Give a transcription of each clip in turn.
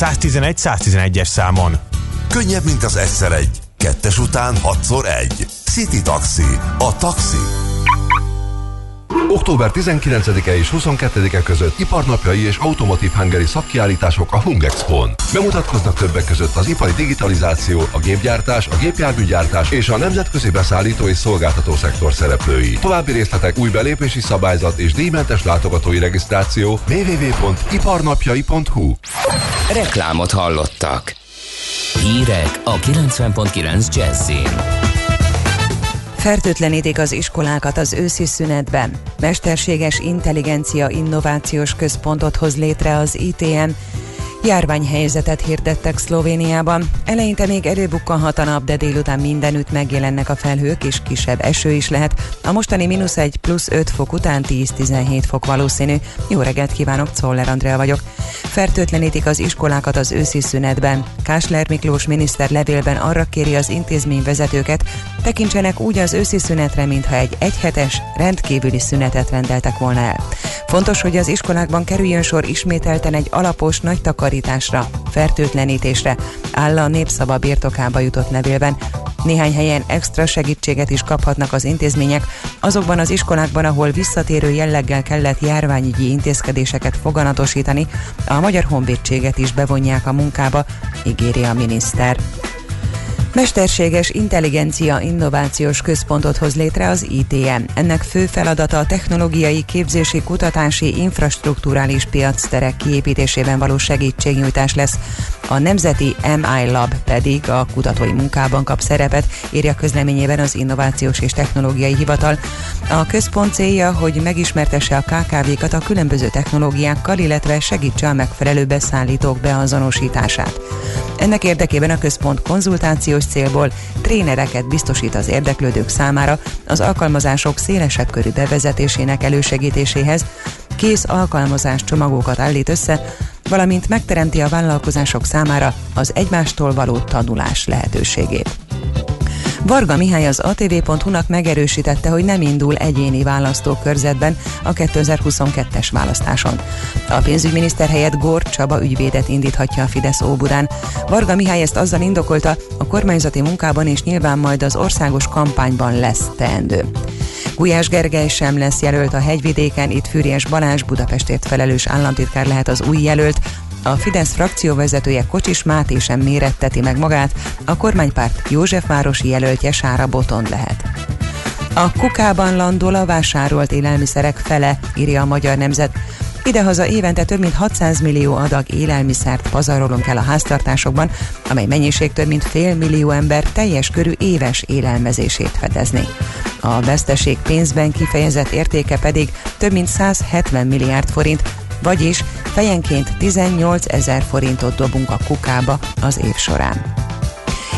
111-111-es számon. Könnyebb, mint az egyszer egy. Kettes után hatszor egy. City Taxi. A taxi. Október 19-e és 22-e között iparnapjai és automotív hangeri szakkiállítások a Hungexpo-n. Bemutatkoznak többek között az ipari digitalizáció, a gépgyártás, a gépjárműgyártás és a nemzetközi beszállító és szolgáltató szektor szereplői. További részletek új belépési szabályzat és díjmentes látogatói regisztráció www.iparnapjai.hu Reklámot hallottak. Hírek a 90.9 Jazzin. Fertőtlenítik az iskolákat az őszi szünetben. Mesterséges intelligencia innovációs központot hoz létre az ITM, Járványhelyzetet hirdettek Szlovéniában. Eleinte még előbukkanhat a nap, de délután mindenütt megjelennek a felhők, és kisebb eső is lehet. A mostani mínusz 1 plusz 5 fok után 10-17 fok valószínű. Jó reggelt kívánok, Czoller Andrea vagyok. Fertőtlenítik az iskolákat az őszi szünetben. Kásler Miklós miniszter levélben arra kéri az intézményvezetőket, tekintsenek úgy az őszi szünetre, mintha egy egyhetes, rendkívüli szünetet rendeltek volna el. Fontos, hogy az iskolákban kerüljön sor ismételten egy alapos, nagy takarításra, fertőtlenítésre, áll a népszava birtokába jutott levélben. Néhány helyen extra segítséget is kaphatnak az intézmények, azokban az iskolákban, ahol visszatérő jelleggel kellett járványügyi intézkedéseket foganatosítani, a Magyar Honvédséget is bevonják a munkába, ígéri a miniszter. Mesterséges Intelligencia Innovációs Központot hoz létre az ITM. Ennek fő feladata a technológiai, képzési, kutatási, infrastruktúrális piacterek kiépítésében való segítségnyújtás lesz. A Nemzeti MI Lab pedig a kutatói munkában kap szerepet, írja közleményében az Innovációs és Technológiai Hivatal. A központ célja, hogy megismertesse a KKV-kat a különböző technológiákkal, illetve segítse a megfelelő beszállítók beazonosítását. Ennek érdekében a központ konzultációs célból trénereket biztosít az érdeklődők számára az alkalmazások szélesebb körű bevezetésének elősegítéséhez, kész alkalmazás csomagokat állít össze, valamint megteremti a vállalkozások számára az egymástól való tanulás lehetőségét. Varga Mihály az atv.hu-nak megerősítette, hogy nem indul egyéni választókörzetben a 2022-es választáson. A pénzügyminiszter helyett Gór Csaba ügyvédet indíthatja a Fidesz Óbudán. Varga Mihály ezt azzal indokolta, a kormányzati munkában és nyilván majd az országos kampányban lesz teendő. Gulyás Gergely sem lesz jelölt a hegyvidéken, itt Fűries Balázs Budapestért felelős államtitkár lehet az új jelölt, a Fidesz frakcióvezetője Kocsis Máté sem méretteti meg magát, a kormánypárt Józsefvárosi jelöltje Sára Botond lehet. A kukában landol a vásárolt élelmiszerek fele, írja a Magyar Nemzet. Idehaza évente több mint 600 millió adag élelmiszert pazarolunk el a háztartásokban, amely mennyiség több mint fél millió ember teljes körű éves élelmezését fedezni. A veszteség pénzben kifejezett értéke pedig több mint 170 milliárd forint, vagyis fejenként 18 ezer forintot dobunk a kukába az év során.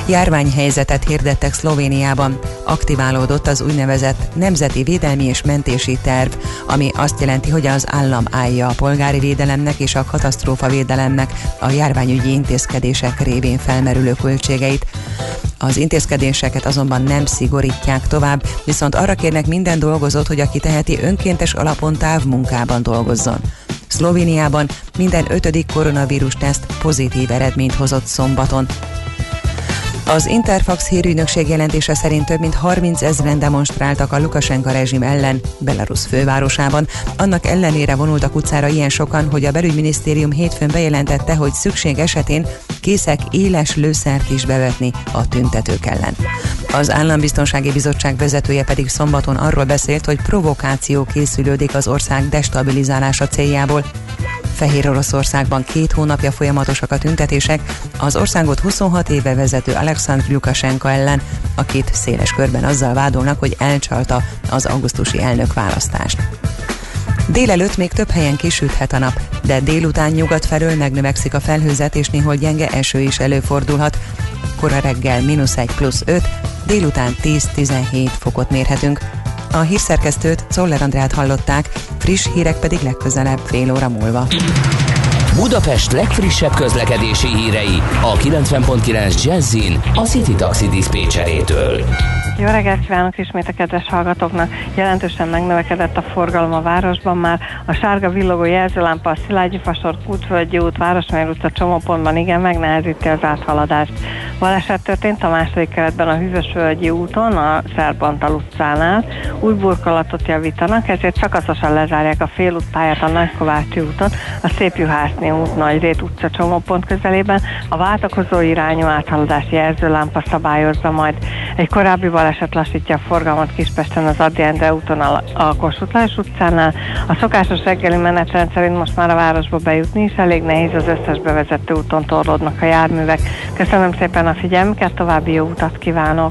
Járványhelyzetet hirdettek Szlovéniában. Aktiválódott az úgynevezett Nemzeti Védelmi és Mentési Terv, ami azt jelenti, hogy az állam állja a polgári védelemnek és a katasztrófa védelemnek a járványügyi intézkedések révén felmerülő költségeit. Az intézkedéseket azonban nem szigorítják tovább, viszont arra kérnek minden dolgozót, hogy aki teheti önkéntes alapon távmunkában dolgozzon. Szlovéniában minden ötödik koronavírus teszt pozitív eredményt hozott szombaton. Az Interfax hírügynökség jelentése szerint több mint 30 ezeren demonstráltak a Lukasenka rezsim ellen Belarus fővárosában. Annak ellenére vonultak utcára ilyen sokan, hogy a belügyminisztérium hétfőn bejelentette, hogy szükség esetén készek éles lőszert is bevetni a tüntetők ellen. Az Állambiztonsági Bizottság vezetője pedig szombaton arról beszélt, hogy provokáció készülődik az ország destabilizálása céljából. Fehér Oroszországban két hónapja folyamatosak a tüntetések az országot 26 éve vezető Alexandr Lukashenko ellen, akit széles körben azzal vádolnak, hogy elcsalta az augusztusi elnök választást. Délelőtt még több helyen kisüthet a nap, de délután nyugat felől megnövekszik a felhőzet és néhol gyenge eső is előfordulhat. Kora reggel mínusz 1 plusz 5, délután 10-17 fokot mérhetünk. A hírszerkesztőt Czoller Andrát hallották, friss hírek pedig legközelebb fél óra múlva. Budapest legfrissebb közlekedési hírei a 90.9 Jazzin a City Taxi Dispécsejétől. Jó reggelt kívánok ismét a kedves hallgatóknak! Jelentősen megnövekedett a forgalom a városban már. A sárga villogó jelzőlámpa a Szilágyi Fasor, Kútvölgyi út, Városmér utca csomópontban igen megnehezíti az áthaladást. Baleset történt a második keretben a Hűvösvölgyi úton, a Szerbantal utcánál. Új burkolatot javítanak, ezért szakaszosan lezárják a félútpályát a Nagykovácsi úton, a Szépjuhászni út Nagyrét utca csomópont közelében. A váltakozó irányú áthaladási jelzőlámpa szabályozza majd. Egy korábbi baleset lassítja a forgalmat Kispesten az Adi Endre úton a, Kossuth utcánál. A szokásos reggeli menetrend szerint most már a városba bejutni is elég nehéz, az összes bevezető úton torlódnak a járművek. Köszönöm szépen a figyelmüket, további jó utat kívánok!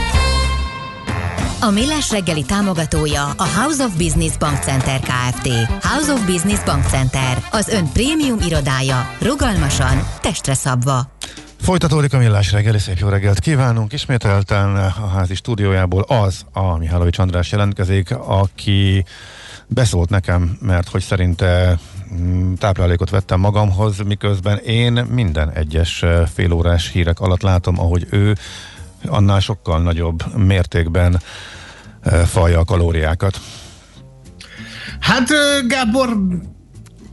A Millás reggeli támogatója a House of Business Bank Center Kft. House of Business Bank Center, az ön prémium irodája, rugalmasan, testre szabva. Folytatódik a millás reggeli, szép jó reggelt kívánunk. Ismételten a házi stúdiójából az a Mihálovics András jelentkezik, aki beszólt nekem, mert hogy szerinte mm, táplálékot vettem magamhoz, miközben én minden egyes félórás hírek alatt látom, ahogy ő annál sokkal nagyobb mértékben falja a kalóriákat. Hát Gábor,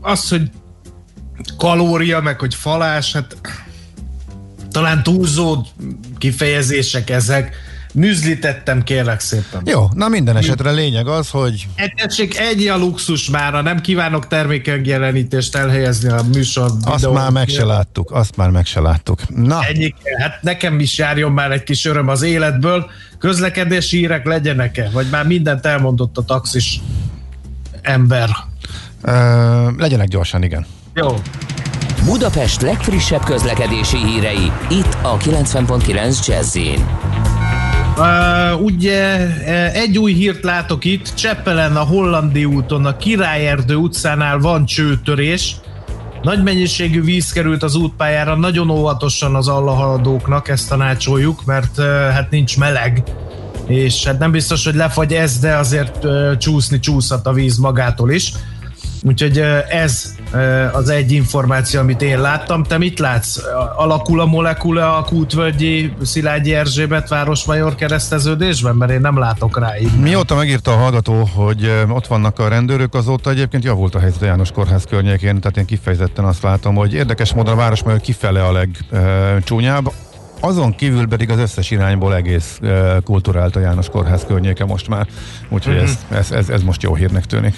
az, hogy kalória, meg hogy falás, hát talán túlzó kifejezések ezek. Műzlítettem, kérlek szépen. Jó, na minden esetre lényeg az, hogy... Egy, egy a luxus már, nem kívánok termékegjelenítést elhelyezni a műsor Azt már meg se láttuk, azt már meg se láttuk. Na. Ennyi, hát nekem is járjon már egy kis öröm az életből. Közlekedési hírek legyenek-e? Vagy már mindent elmondott a taxis ember? Ö, legyenek gyorsan, igen. Jó. Budapest legfrissebb közlekedési hírei, itt a 90.9 jazz Uh, ugye egy új hírt látok itt, Cseppelen a Hollandi úton, a Királyerdő utcánál van csőtörés. Nagy mennyiségű víz került az útpályára, nagyon óvatosan az allahaladóknak, ezt tanácsoljuk, mert uh, hát nincs meleg, és hát nem biztos, hogy lefagy ez, de azért uh, csúszni csúszhat a víz magától is. Úgyhogy ez az egy információ, amit én láttam. Te mit látsz? Alakul a molekula a Kútvölgyi Szilágyi Erzsébet Városmajor kereszteződésben? Mert én nem látok rá így. Mióta megírta a hallgató, hogy ott vannak a rendőrök, azóta egyébként javult a helyzet a János Kórház környékén, tehát én kifejezetten azt látom, hogy érdekes módon a Városmajor kifele a legcsúnyább. Azon kívül pedig az összes irányból egész kulturált a János Kórház környéke most már. Úgyhogy uh-huh. ez, ez, ez, ez most jó hírnek tűnik.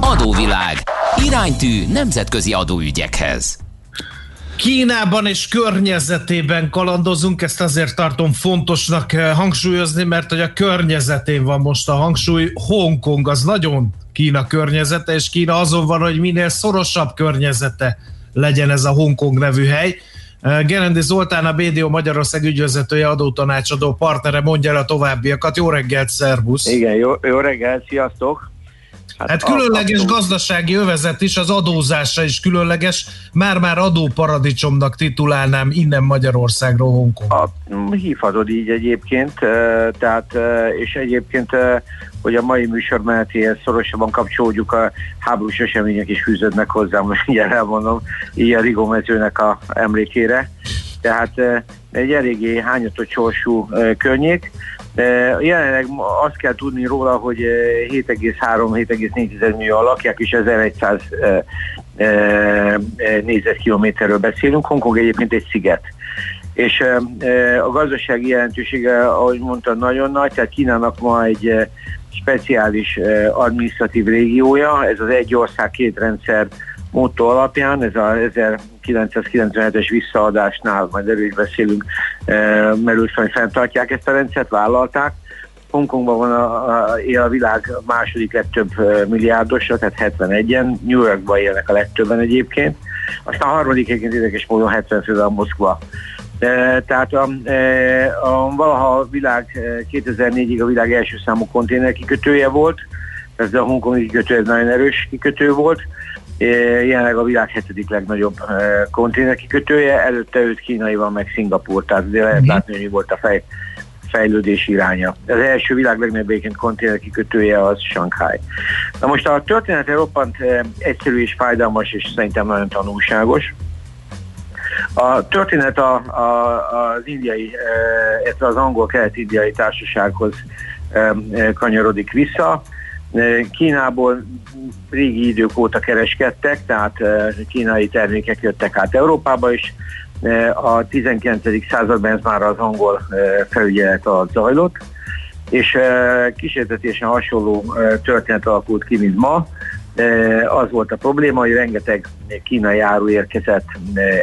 Adóvilág. Iránytű nemzetközi adóügyekhez. Kínában és környezetében kalandozunk, ezt azért tartom fontosnak eh, hangsúlyozni, mert hogy a környezetén van most a hangsúly. Hongkong az nagyon Kína környezete, és Kína azon van, hogy minél szorosabb környezete legyen ez a Hongkong nevű hely. Eh, Gerendi Zoltán, a BDO Magyarország ügyvezetője, adótanácsadó partnere mondja el a továbbiakat. Jó reggelt, szervusz! Igen, jó, jó reggelt, sziasztok! Hát, hát különleges a, gazdasági övezet is, az adózása is különleges. Már-már adóparadicsomnak titulálnám innen Magyarországról Hongkong. Hívhatod így egyébként, tehát és egyébként hogy a mai műsor menetéhez szorosabban kapcsolódjuk a háborús események is fűződnek hozzá, most így elmondom, így a Rigó mezőnek a emlékére. Tehát egy eléggé hányatott sorsú környék, Jelenleg azt kell tudni róla, hogy 7,3-7,4 millió lakják, és 1100 négyzetkilométerről beszélünk. Hongkong egyébként egy sziget. És a gazdasági jelentősége, ahogy mondta, nagyon nagy, tehát Kínának ma egy speciális administratív régiója, ez az egy ország, két rendszer motto alapján, ez a 1997-es visszaadásnál, majd erről is beszélünk, merült hogy fenntartják ezt a rendszert, vállalták. Hongkongban van a, a, a világ második legtöbb e, milliárdosa, tehát 71-en, New Yorkban élnek a legtöbben egyébként, aztán a harmadik egyébként érdekes módon 70 fővel Moszkva. E, tehát a, a, valaha a világ 2004-ig a világ első számú konténer kikötője volt, ez a hongkongi kikötő ez nagyon erős kikötő volt, jelenleg a világ hetedik legnagyobb konténer kikötője, előtte őt kínai van, meg Szingapur, tehát azért lehet mhm. látni, hogy mi volt a fej, fejlődés iránya. Az első világ legnagyobb egyébként konténer kikötője az Shanghai. Na most a történet roppant egyszerű és fájdalmas, és szerintem nagyon tanulságos. A történet a, a, az indiai, illetve az angol-kelet-indiai társasághoz kanyarodik vissza. Kínából régi idők óta kereskedtek, tehát kínai termékek jöttek át Európába is. A 19. században ez már az angol felügyelet alatt zajlott, és kísértetésen hasonló történet alakult ki, mint ma. Az volt a probléma, hogy rengeteg kínai áru érkezett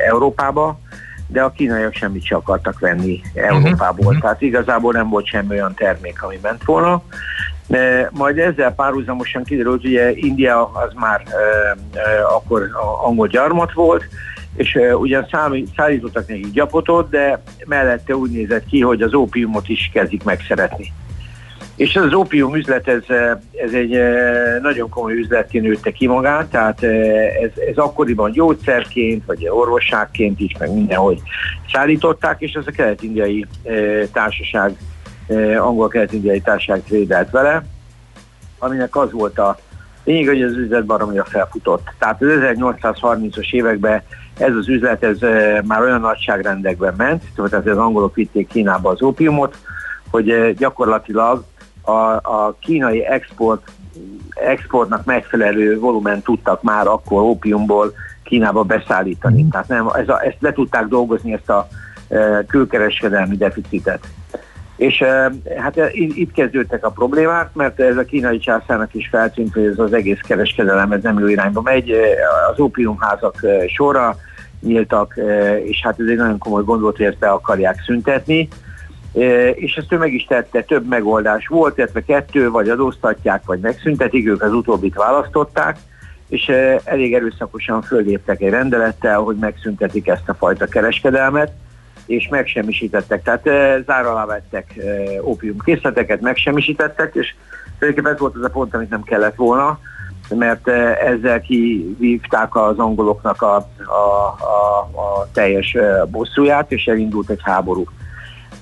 Európába, de a kínaiak semmit sem akartak venni Európából. Uh-huh. Tehát igazából nem volt semmi olyan termék, ami ment volna. Majd ezzel párhuzamosan kiderült, hogy India az már e, e, akkor angol gyarmat volt, és e, ugyan szállítottak neki gyapotot, de mellette úgy nézett ki, hogy az ópiumot is kezdik megszeretni. És az ópium üzlet, ez, ez egy nagyon komoly üzletként nőtte ki magát, tehát ez, ez akkoriban gyógyszerként, vagy orvosságként is, meg mindenhogy szállították, és ez a kelet-indiai társaság angol kelet-indiai társaság trédelt vele, aminek az volt a lényeg, hogy az üzlet baromira felfutott. Tehát az 1830-as években ez az üzlet ez már olyan nagyságrendekben ment, tehát az angolok vitték Kínába az ópiumot, hogy gyakorlatilag a, a kínai export, exportnak megfelelő volumen tudtak már akkor ópiumból Kínába beszállítani. Tehát nem, ez a, ezt le tudták dolgozni, ezt a e, külkereskedelmi deficitet. És hát itt kezdődtek a problémák, mert ez a kínai császárnak is feltűnt, hogy ez az egész kereskedelem ez nem jó irányba megy. Az ópiumházak sorra nyíltak, és hát ez egy nagyon komoly gond volt, hogy ezt be akarják szüntetni. És ezt ő meg is tette, több megoldás volt, illetve kettő, vagy adóztatják, vagy megszüntetik, ők az utóbbit választották, és elég erőszakosan föléptek egy rendelettel, hogy megszüntetik ezt a fajta kereskedelmet és megsemmisítettek. Tehát e, zár alá vettek e, ópiumkészleteket, megsemmisítettek, és tulajdonképpen ez volt az a pont, amit nem kellett volna, mert e, ezzel kivívták az angoloknak a, a, a, a teljes bosszúját, és elindult egy háború.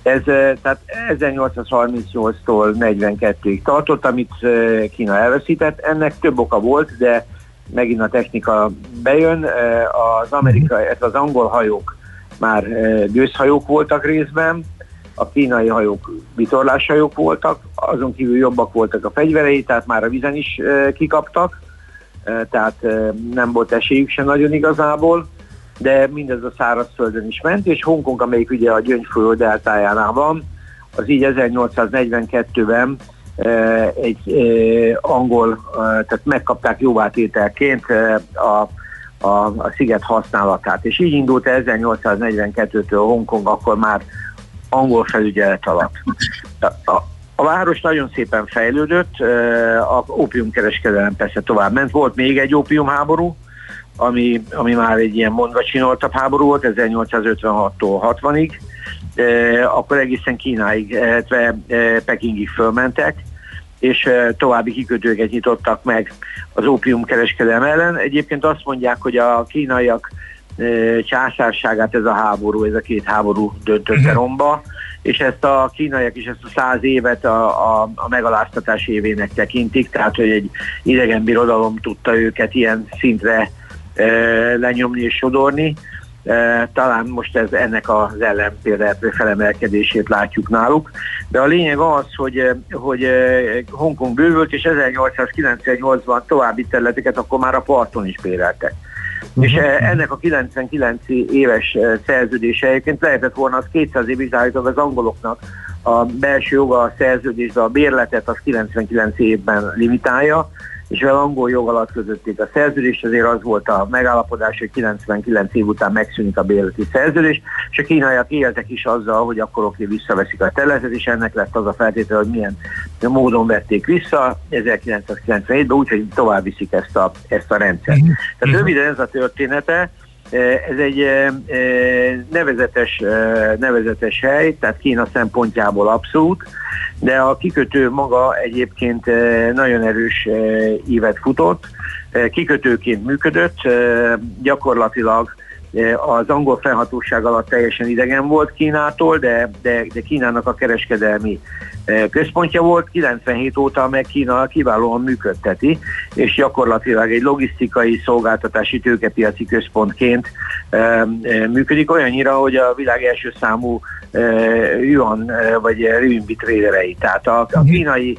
Ez tehát 1838-tól 42-ig tartott, amit Kína elveszített. Ennek több oka volt, de megint a technika bejön. Az amerikai, az angol hajók már eh, gőzhajók voltak részben, a kínai hajók vitorláshajók voltak, azon kívül jobbak voltak a fegyverei, tehát már a vizen is eh, kikaptak, eh, tehát nem volt esélyük sem nagyon igazából, de mindez a szárazföldön is ment, és Hongkong, amelyik ugye a Gyöngyfolyó deltájánál van, az így 1842-ben egy angol, tehát megkapták jóvátételként a a, a sziget használatát. És így indult 1842-től Hongkong akkor már angol felügyelet alatt. A, a, város nagyon szépen fejlődött, a ópiumkereskedelem persze tovább ment. Volt még egy ópiumháború, ami, ami már egy ilyen mondva csináltabb háború volt, 1856-tól 60-ig, akkor egészen Kínáig, illetve Pekingig fölmentek, és további kikötőket nyitottak meg az ópium kereskedelem ellen. Egyébként azt mondják, hogy a kínaiak császárságát ez a háború, ez a két háború döntötte uh-huh. romba, és ezt a kínaiak is ezt a száz évet a, a, a megaláztatás évének tekintik, tehát hogy egy idegen birodalom tudta őket ilyen szintre e, lenyomni és sodorni. Talán most ez ennek az ellenpéldát felemelkedését látjuk náluk. De a lényeg az, hogy, hogy Hongkong bővült, és 1898-ban további területeket akkor már a parton is béreltek. Uh-huh. És ennek a 99 éves szerződése egyébként lehetett volna az 200 évig állítólag az angoloknak a belső joga a szerződésbe, a bérletet az 99 évben limitálja, és az angol jog alatt közötték a szerződést, azért az volt a megállapodás, hogy 99 év után megszűnik a bérleti szerződés, és a kínaiak éltek is azzal, hogy akkor oké, visszaveszik a területet, és ennek lett az a feltétel, hogy milyen módon vették vissza 1997-ben, úgyhogy tovább viszik ezt a, ezt a rendszert. Mhm. Tehát mhm. röviden ez a története, ez egy nevezetes, nevezetes hely, tehát Kína szempontjából abszolút, de a kikötő maga egyébként nagyon erős évet futott, kikötőként működött, gyakorlatilag az angol felhatóság alatt teljesen idegen volt Kínától, de, de, de Kínának a kereskedelmi központja volt, 97 óta meg Kína kiválóan működteti, és gyakorlatilag egy logisztikai szolgáltatási tőkepiaci központként működik olyannyira, hogy a világ első számú yuan vagy renminbi tréderei. Tehát a, a mhm. kínai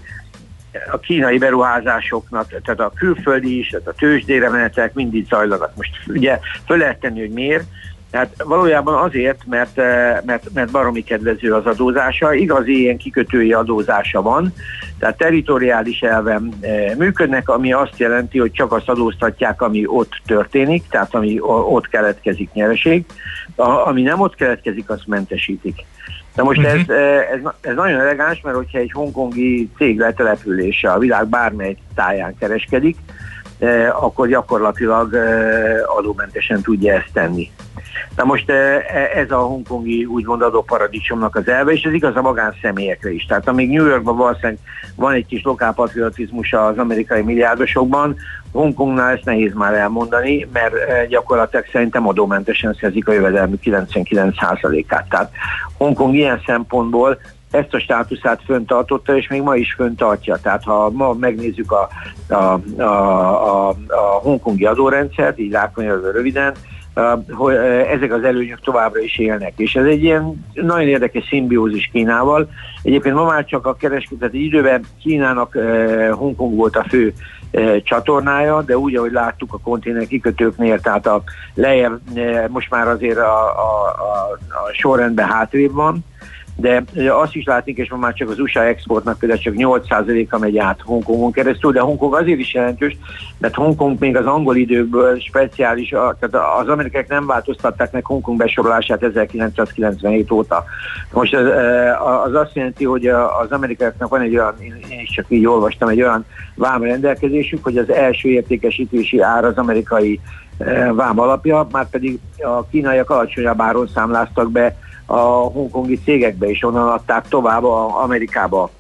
a kínai beruházásoknak, tehát a külföldi is, tehát a tőzsdére menetek mindig zajlanak. Most ugye föl lehet tenni, hogy miért, Tehát valójában azért, mert, mert, mert baromi kedvező az adózása, igazi ilyen kikötői adózása van, tehát teritoriális elven működnek, ami azt jelenti, hogy csak azt adóztatják, ami ott történik, tehát ami ott keletkezik nyereség, ami nem ott keletkezik, azt mentesítik. Na most uh-huh. ez, ez, ez nagyon elegáns, mert hogyha egy hongkongi cég letelepülése a világ bármely táján kereskedik, akkor gyakorlatilag adómentesen tudja ezt tenni. Na most ez a hongkongi úgymond adóparadicsomnak az elve, és ez igaz a magánszemélyekre is. Tehát amíg New Yorkban valószínűleg van egy kis lokálpatriotizmus az amerikai milliárdosokban, Hongkongnál ezt nehéz már elmondani, mert gyakorlatilag szerintem adómentesen szerzik a jövedelmi 99%-át. Tehát Hongkong ilyen szempontból ezt a státuszát föntartotta, és még ma is föntartja. Tehát ha ma megnézzük a, a, a, a, a hongkongi adórendszert, így rákonyolva röviden, hogy ezek az előnyök továbbra is élnek. És ez egy ilyen nagyon érdekes szimbiózis Kínával. Egyébként ma már csak a kereskedeti időben Kínának Hongkong volt a fő csatornája, de úgy, ahogy láttuk a konténer kikötőknél, tehát a lejjebb most már azért a, a, a, a sorrendben hátrébb van, de azt is látni, és már csak az USA exportnak például csak 8%-a megy át Hongkongon keresztül, de Hongkong azért is jelentős, mert Hongkong még az angol időkből speciális, tehát az amerikák nem változtatták meg Hongkong besorolását 1997 óta. Most az, az azt jelenti, hogy az amerikáknak van egy olyan, én is csak így olvastam, egy olyan vámrendelkezésük, hogy az első értékesítési ár az amerikai vám alapja, már pedig a kínaiak alacsonyabb áron számláztak be a hongkongi cégekbe, és onnan adták tovább a Amerikába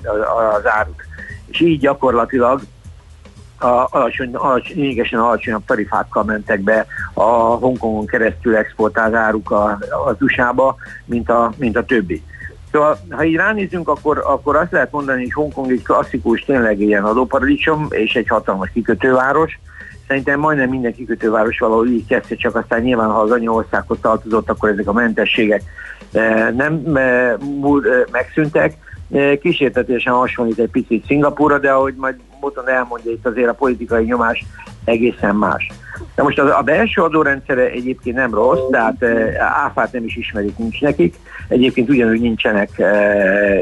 az árut. És így gyakorlatilag a alacsony, alacsony, lényegesen alacsonyabb tarifákkal mentek be a Hongkongon keresztül exportált áruk az USA-ba, mint a, mint a többi. Szóval, ha így ránézünk, akkor, akkor azt lehet mondani, hogy Hongkong egy klasszikus, tényleg ilyen adóparadicsom, és egy hatalmas kikötőváros. Szerintem majdnem minden kikötőváros valahol így kezdte, csak aztán nyilván, ha az anyaországhoz tartozott, akkor ezek a mentességek nem megszűntek. Kísértetésen hasonlít egy picit Szingapúra, de ahogy majd Boton elmondja, itt azért a politikai nyomás egészen más. De most az, a belső adórendszere egyébként nem rossz, tehát áfát nem is ismerik, nincs nekik. Egyébként ugyanúgy nincsenek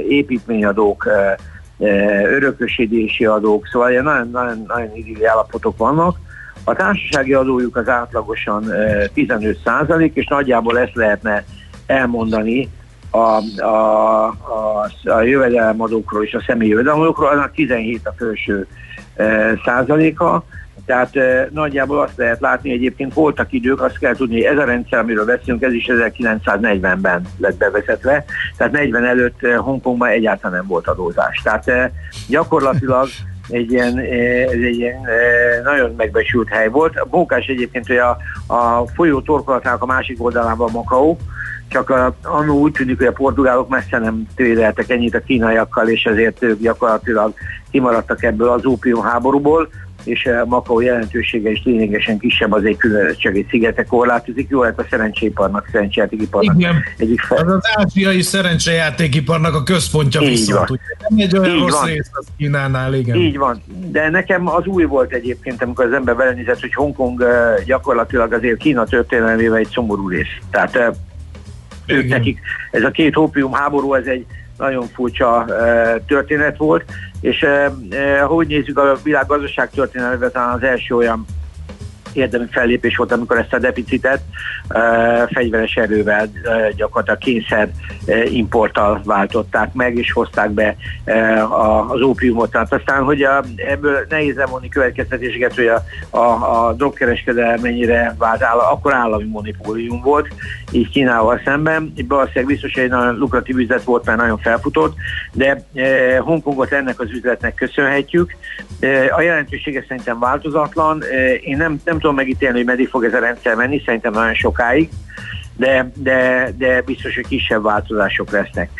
építményadók, örökösítési adók, szóval ilyen nagyon, nagyon, nagyon idilli állapotok vannak. A társasági adójuk az átlagosan 15 százalék, és nagyjából ezt lehetne elmondani a, a, a, a jövedelemadókról és a személyi jövedelemadókról, annak 17 a felső százaléka, tehát e, nagyjából azt lehet látni, egyébként voltak idők, azt kell tudni, hogy ez a rendszer, amiről beszélünk, ez is 1940-ben lett bevezetve, tehát 40 előtt Hongkongban egyáltalán nem volt adózás. Tehát e, gyakorlatilag egy ilyen, e, ez egy ilyen e, nagyon megbecsült hely volt. A Bókás egyébként, hogy a, a folyó torkolatának a másik oldalán van Makau, csak a, annó úgy tűnik, hogy a portugálok messze nem trédeltek ennyit a kínaiakkal, és ezért ők gyakorlatilag kimaradtak ebből az ópium háborúból, és a Makau jelentősége is lényegesen kisebb, azért különösen csak egy szigetek korlátozik. Jó lett a szerencséiparnak, szerencsejátékiparnak. Igen, egyik fel. az, az ázsiai szerencsejátékiparnak a központja Így viszont. Ugye, nem egy olyan Így rossz van. rész az Kínánál, igen. Így van. De nekem az új volt egyébként, amikor az ember belenézett, hogy Hongkong gyakorlatilag azért Kína történelmével egy szomorú rész. Tehát ők nekik ez a két ópium háború, ez egy nagyon furcsa történet volt, és uh, uh, hogy nézzük a világ gazdaság történelmében, talán az első olyan érdemi fellépés volt, amikor ezt a deficitet fegyveres erővel gyakorlatilag kényszer importtal váltották meg, és hozták be az ópiumot. Tehát aztán, hogy a, ebből nehéz lemondni következtetéseket, hogy a, a, a drogkereskedelem mennyire vált, áll, akkor állami monopólium volt, így Kínával szemben. Valószínűleg biztos, hogy egy nagyon lukratív üzlet volt, mert nagyon felfutott, de Hongkongot ennek az üzletnek köszönhetjük. A jelentősége szerintem változatlan. Én nem, nem tudom megítélni, hogy meddig fog ez a rendszer menni, szerintem nagyon sokáig, de, de, de biztos, hogy kisebb változások lesznek.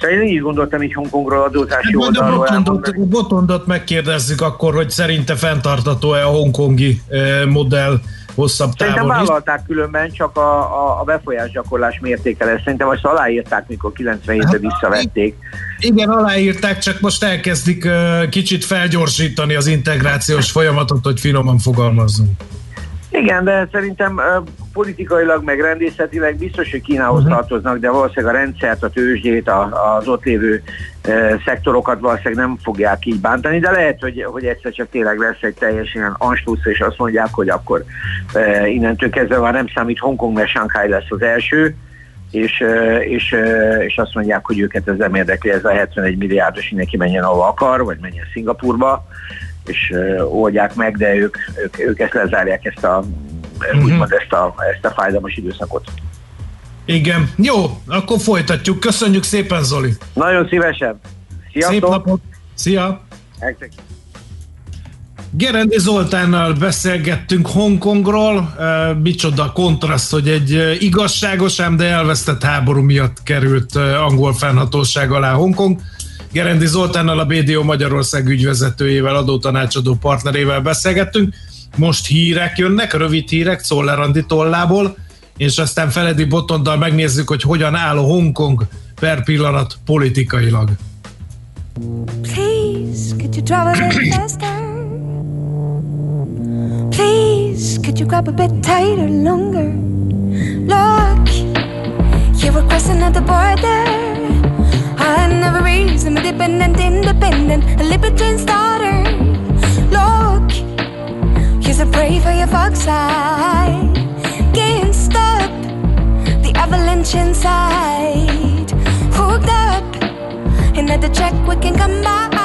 Szóval én így gondoltam így Hongkongról adózási hát, oldalról. Botondot, Botondot megkérdezzük akkor, hogy szerinte fenntartató-e a hongkongi eh, modell hosszabb távon Szerintem vállalták különben, csak a, a, a befolyásgyakorlás mértéke lesz. Szerintem azt aláírták, mikor 97-ben hát, visszavették. Igen, aláírták, csak most elkezdik uh, kicsit felgyorsítani az integrációs folyamatot, hogy finoman fogalmazzunk. Igen, de szerintem politikailag, meg rendészetileg biztos, hogy Kínához uh-huh. tartoznak, de valószínűleg a rendszert, a tőzsdét, a, az ott lévő e, szektorokat valószínűleg nem fogják így bántani, de lehet, hogy, hogy egyszer csak tényleg lesz egy teljesen anslusz, és azt mondják, hogy akkor e, innentől kezdve már nem számít Hongkong, mert Shanghai lesz az első, és, és, és azt mondják, hogy őket ez nem érdekli, ez a 71 milliárdos, mindenki menjen ahova akar, vagy menjen Szingapurba, és oldják meg, de ők, ők, ők ezt lezárják, ezt a, uh-huh. úgymond ezt a, ezt a fájdalmas időszakot. Igen. Jó, akkor folytatjuk. Köszönjük szépen, Zoli. Nagyon szívesen. Sziasztok. Szép napot. Szia. Ektek. Gerendi Zoltánnal beszélgettünk Hongkongról, micsoda kontraszt, hogy egy igazságos, ám de elvesztett háború miatt került angol fennhatóság alá Hongkong. Gerendi Zoltánnal a BDO Magyarország ügyvezetőjével, adótanácsadó partnerével beszélgettünk. Most hírek jönnek, rövid hírek, Szoller Andi tollából, és aztán Feledi Botondal megnézzük, hogy hogyan áll a Hongkong per pillanat politikailag. Please, could you drive a little faster? Please, could you grab a bit tighter, longer? Look, you were crossing at the border. I never reason, independent, independent, a libertine's daughter. Look, you're a prey for your fox eye. Can't stop the avalanche inside. Hooked up, and at the check we can come by.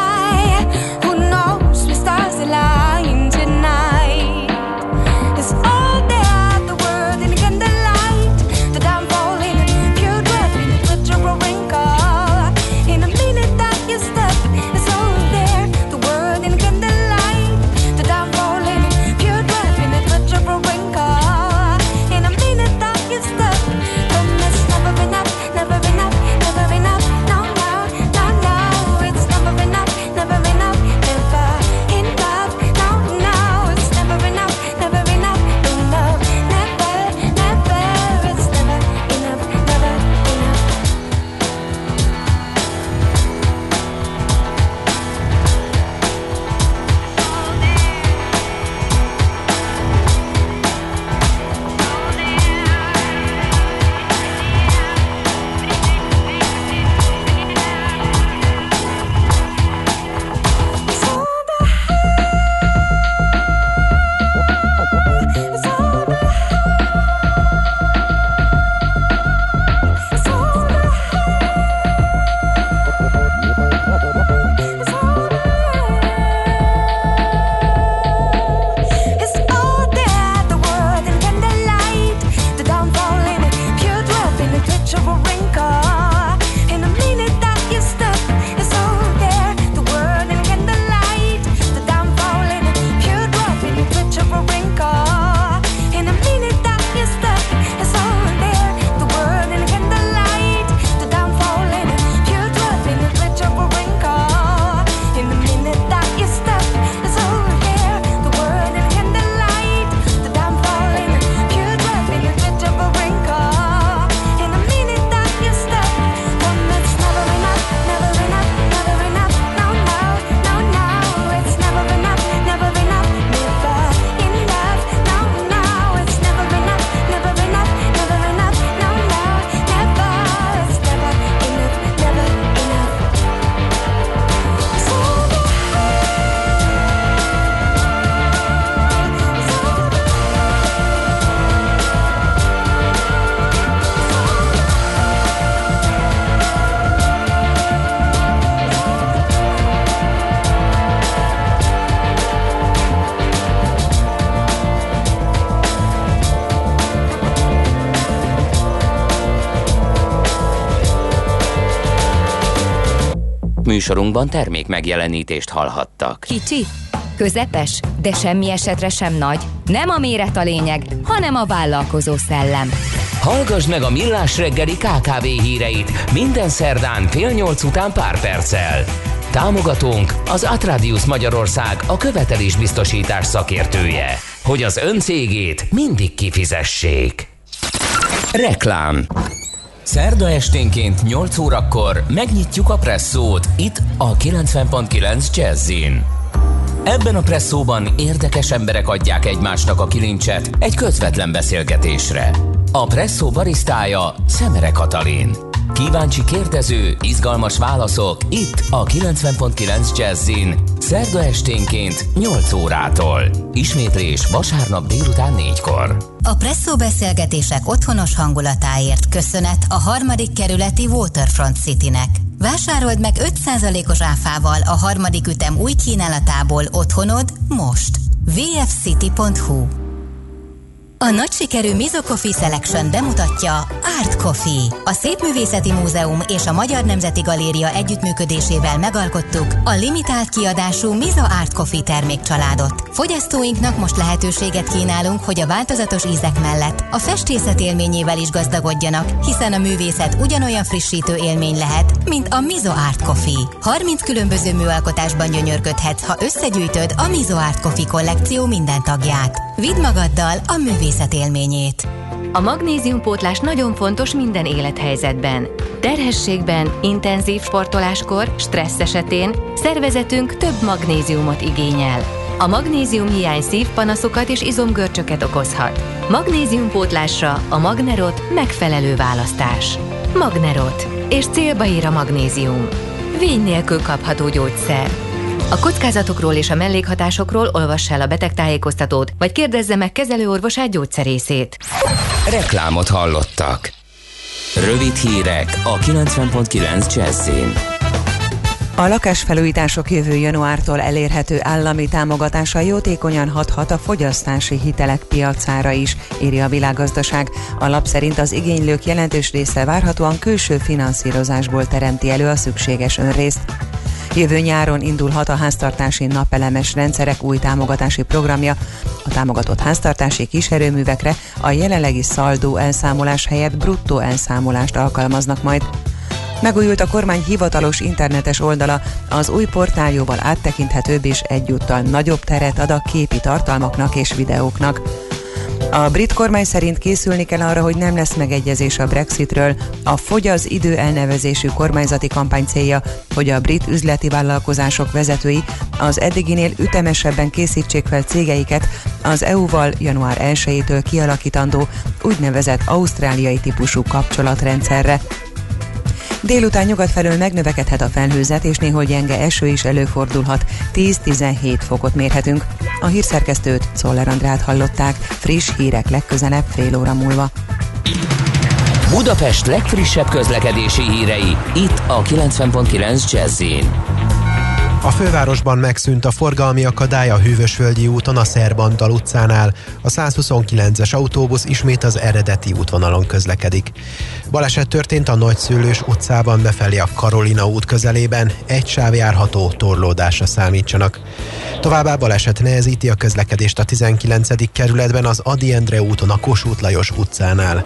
Műsorunkban termék megjelenítést hallhattak. Kicsi, közepes, de semmi esetre sem nagy. Nem a méret a lényeg, hanem a vállalkozó szellem. Hallgass meg a Millás reggeli KKV híreit minden szerdán fél nyolc után pár perccel. Támogatónk az Atradius Magyarország a követelésbiztosítás szakértője, hogy az ön cégét mindig kifizessék. Reklám Szerda esténként 8 órakor megnyitjuk a presszót itt a 90.9 Jazzin. Ebben a presszóban érdekes emberek adják egymásnak a kilincset egy közvetlen beszélgetésre. A presszó barisztája Szemere Katalin. Kíváncsi kérdező, izgalmas válaszok itt a 90.9 Jazzin. Szerda esténként 8 órától. Ismétlés vasárnap délután 4-kor. A Presszó beszélgetések otthonos hangulatáért köszönet a harmadik kerületi Waterfront Citynek. Vásárold meg 5%-os áfával a harmadik ütem új kínálatából otthonod most. vfcity.hu a nagy sikerű Mizo Coffee Selection bemutatja Art Coffee. A Szépművészeti Múzeum és a Magyar Nemzeti Galéria együttműködésével megalkottuk a limitált kiadású Mizo Art Coffee termékcsaládot. Fogyasztóinknak most lehetőséget kínálunk, hogy a változatos ízek mellett a festészet élményével is gazdagodjanak, hiszen a művészet ugyanolyan frissítő élmény lehet, mint a Mizo Art Coffee. 30 különböző műalkotásban gyönyörködhetsz, ha összegyűjtöd a Mizo Art Coffee kollekció minden tagját. Vidd magaddal a művészet élményét. A magnéziumpótlás nagyon fontos minden élethelyzetben. Terhességben, intenzív sportoláskor, stressz esetén szervezetünk több magnéziumot igényel. A magnézium hiány szívpanaszokat és izomgörcsöket okozhat. Magnéziumpótlásra a Magnerot megfelelő választás. Magnerot. És célba ír a magnézium. Vény nélkül kapható gyógyszer. A kockázatokról és a mellékhatásokról olvass el a betegtájékoztatót, vagy kérdezze meg kezelőorvosát gyógyszerészét. Reklámot hallottak. Rövid hírek a 90.9 Jazzin. A lakásfelújítások jövő januártól elérhető állami támogatása jótékonyan hathat a fogyasztási hitelek piacára is, írja a világgazdaság. A lap szerint az igénylők jelentős része várhatóan külső finanszírozásból teremti elő a szükséges önrészt. Jövő nyáron indulhat a háztartási napelemes rendszerek új támogatási programja. A támogatott háztartási kiserőművekre a jelenlegi szaldó elszámolás helyett bruttó elszámolást alkalmaznak majd. Megújult a kormány hivatalos internetes oldala, az új portáljóval áttekinthetőbb és egyúttal nagyobb teret ad a képi tartalmaknak és videóknak. A brit kormány szerint készülni kell arra, hogy nem lesz megegyezés a Brexitről. A Fogy az idő elnevezésű kormányzati kampány célja, hogy a brit üzleti vállalkozások vezetői az eddiginél ütemesebben készítsék fel cégeiket az EU-val január 1-től kialakítandó úgynevezett ausztráliai típusú kapcsolatrendszerre. Délután nyugat felől megnövekedhet a felhőzet, és néhol gyenge eső is előfordulhat. 10-17 fokot mérhetünk. A hírszerkesztőt, Szoller Andrát hallották. Friss hírek legközelebb fél óra múlva. Budapest legfrissebb közlekedési hírei, itt a 90.9 jazz a fővárosban megszűnt a forgalmi akadály a Hűvösvölgyi úton a Szerbantal utcánál. A 129-es autóbusz ismét az eredeti útvonalon közlekedik. Baleset történt a Nagyszülős utcában befelé a Karolina út közelében, egy sáv járható torlódásra számítsanak. Továbbá baleset nehezíti a közlekedést a 19. kerületben az Adi Endre úton a Kossuth Lajos utcánál.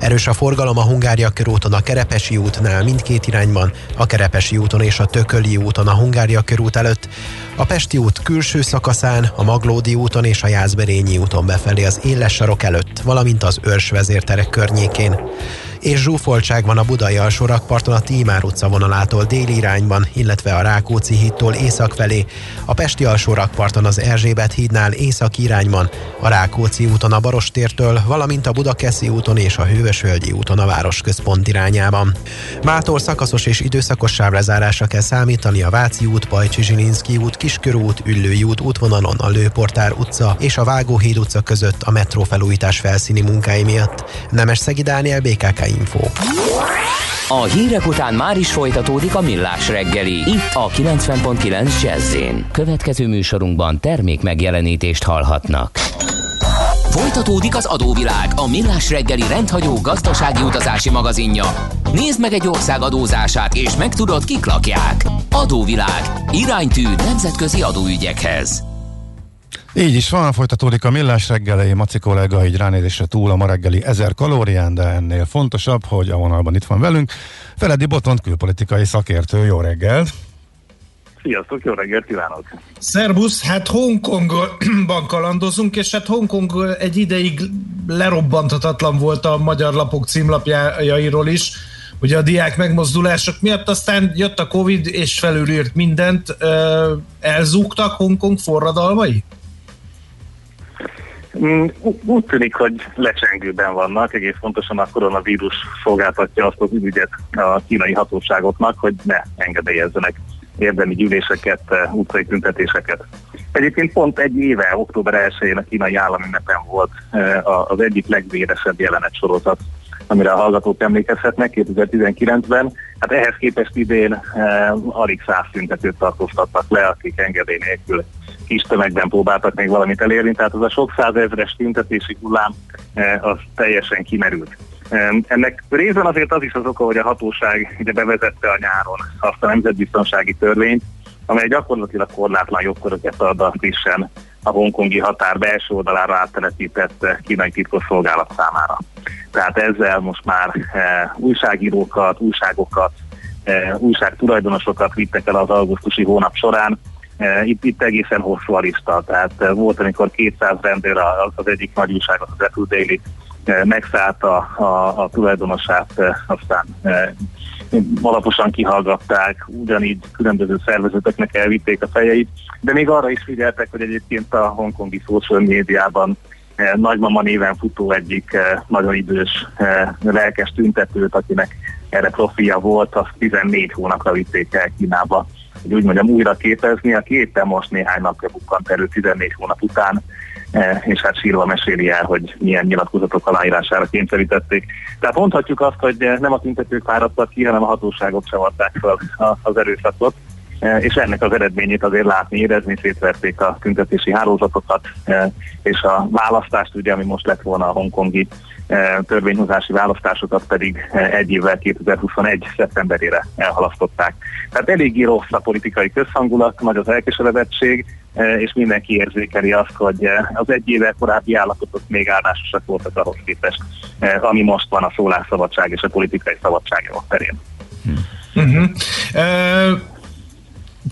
Erős a forgalom a Hungária körúton a Kerepesi útnál mindkét irányban, a Kerepesi úton és a Tököli úton a Hungária körút előtt, a Pesti út külső szakaszán, a Maglódi úton és a Jászberényi úton befelé az éles sarok előtt, valamint az Őrs vezérterek környékén és zsúfoltság van a Budai alsórakparton a Tímár utca vonalától déli irányban, illetve a Rákóczi hídtól észak felé, a Pesti alsórakparton az Erzsébet hídnál észak irányban, a Rákóczi úton a Barostértől, valamint a Budakeszi úton és a Hővösvölgyi úton a városközpont irányában. Mától szakaszos és időszakos sávlezárásra kell számítani a Váci út, Pajcsi út, Kiskörút, Üllői út útvonalon a Lőportár utca és a Vágóhíd utca között a metró felújítás felszíni munkái miatt. Nemes Szegi Dániel, BKK Info. A hírek után már is folytatódik a millás reggeli. Itt a 90.9 jazz Következő műsorunkban termék megjelenítést hallhatnak. Folytatódik az adóvilág, a millás reggeli rendhagyó gazdasági utazási magazinja. Nézd meg egy ország adózását, és megtudod, kik lakják. Adóvilág. Iránytű nemzetközi adóügyekhez. Így is van, folytatódik a millás reggelei, Maci kollega így ránézésre túl a ma reggeli ezer kalórián, de ennél fontosabb, hogy a vonalban itt van velünk. Feledi Botont külpolitikai szakértő, jó reggelt! Sziasztok, jó reggelt kívánok! Szerbusz, hát Hongkongban kalandozunk, és hát Hongkong egy ideig lerobbantatatlan volt a magyar lapok címlapjairól is, ugye a diák megmozdulások miatt, aztán jött a Covid és felülírt mindent. Elzúgtak Hongkong forradalmai? Mm, úgy tűnik, hogy lecsengőben vannak, egész pontosan a koronavírus szolgáltatja azt az ügyet a kínai hatóságoknak, hogy ne engedélyezzenek érdemi gyűléseket, eh, utcai tüntetéseket. Egyébként pont egy éve, október 1-én a kínai állami ünnepen volt eh, az egyik legvéresebb jelenet sorozat, amire a hallgatók emlékezhetnek 2019-ben. Hát ehhez képest idén eh, alig száz tüntetőt tartóztattak le, akik engedély nélkül kis tömegben próbáltak még valamit elérni, tehát az a sok százezres tüntetési hullám eh, az teljesen kimerült. Ennek részben azért az is az oka, hogy a hatóság ide bevezette a nyáron azt a nemzetbiztonsági törvényt, amely gyakorlatilag korlátlan jogköröket ad a frissen a hongkongi határ belső oldalára áttelepített kínai titkosszolgálat számára. Tehát ezzel most már e, újságírókat, újságokat, e, újság tulajdonosokat vittek el az augusztusi hónap során. E, itt, itt egészen hosszú a lista, tehát e, volt, amikor 200 rendőr az egyik nagy újságot, az Apple Daily Eh, megszállta a, a tulajdonosát, eh, aztán eh, alaposan kihallgatták, ugyanígy különböző szervezeteknek elvitték a fejeit, de még arra is figyeltek, hogy egyébként a hongkongi social médiában nagymama néven futó egyik nagyon idős lelkes tüntetőt, akinek erre profilja volt, azt 14 hónapra vitték el Kínába, hogy úgy mondjam újra képezni, aki éppen most néhány napja bukkant elő 14 hónap után, és hát sírva meséli el, hogy milyen nyilatkozatok aláírására kényszerítették. Tehát mondhatjuk azt, hogy nem a tüntetők fáradtak ki, hanem a hatóságok csavarták fel az erőszakot, e, és ennek az eredményét azért látni, érezni, szétverték a tüntetési hálózatokat, e, és a választást, ugye, ami most lett volna a hongkongi törvényhozási választásokat pedig egy évvel 2021. szeptemberére elhalasztották. Tehát eléggé rossz a politikai közhangulat, nagy az elkeseredettség, és mindenki érzékeli azt, hogy az egy éve korábbi állapotok még áldásosak voltak ahhoz képest, ami most van a szólásszabadság és a politikai szabadság terén. Uh-huh. Uh,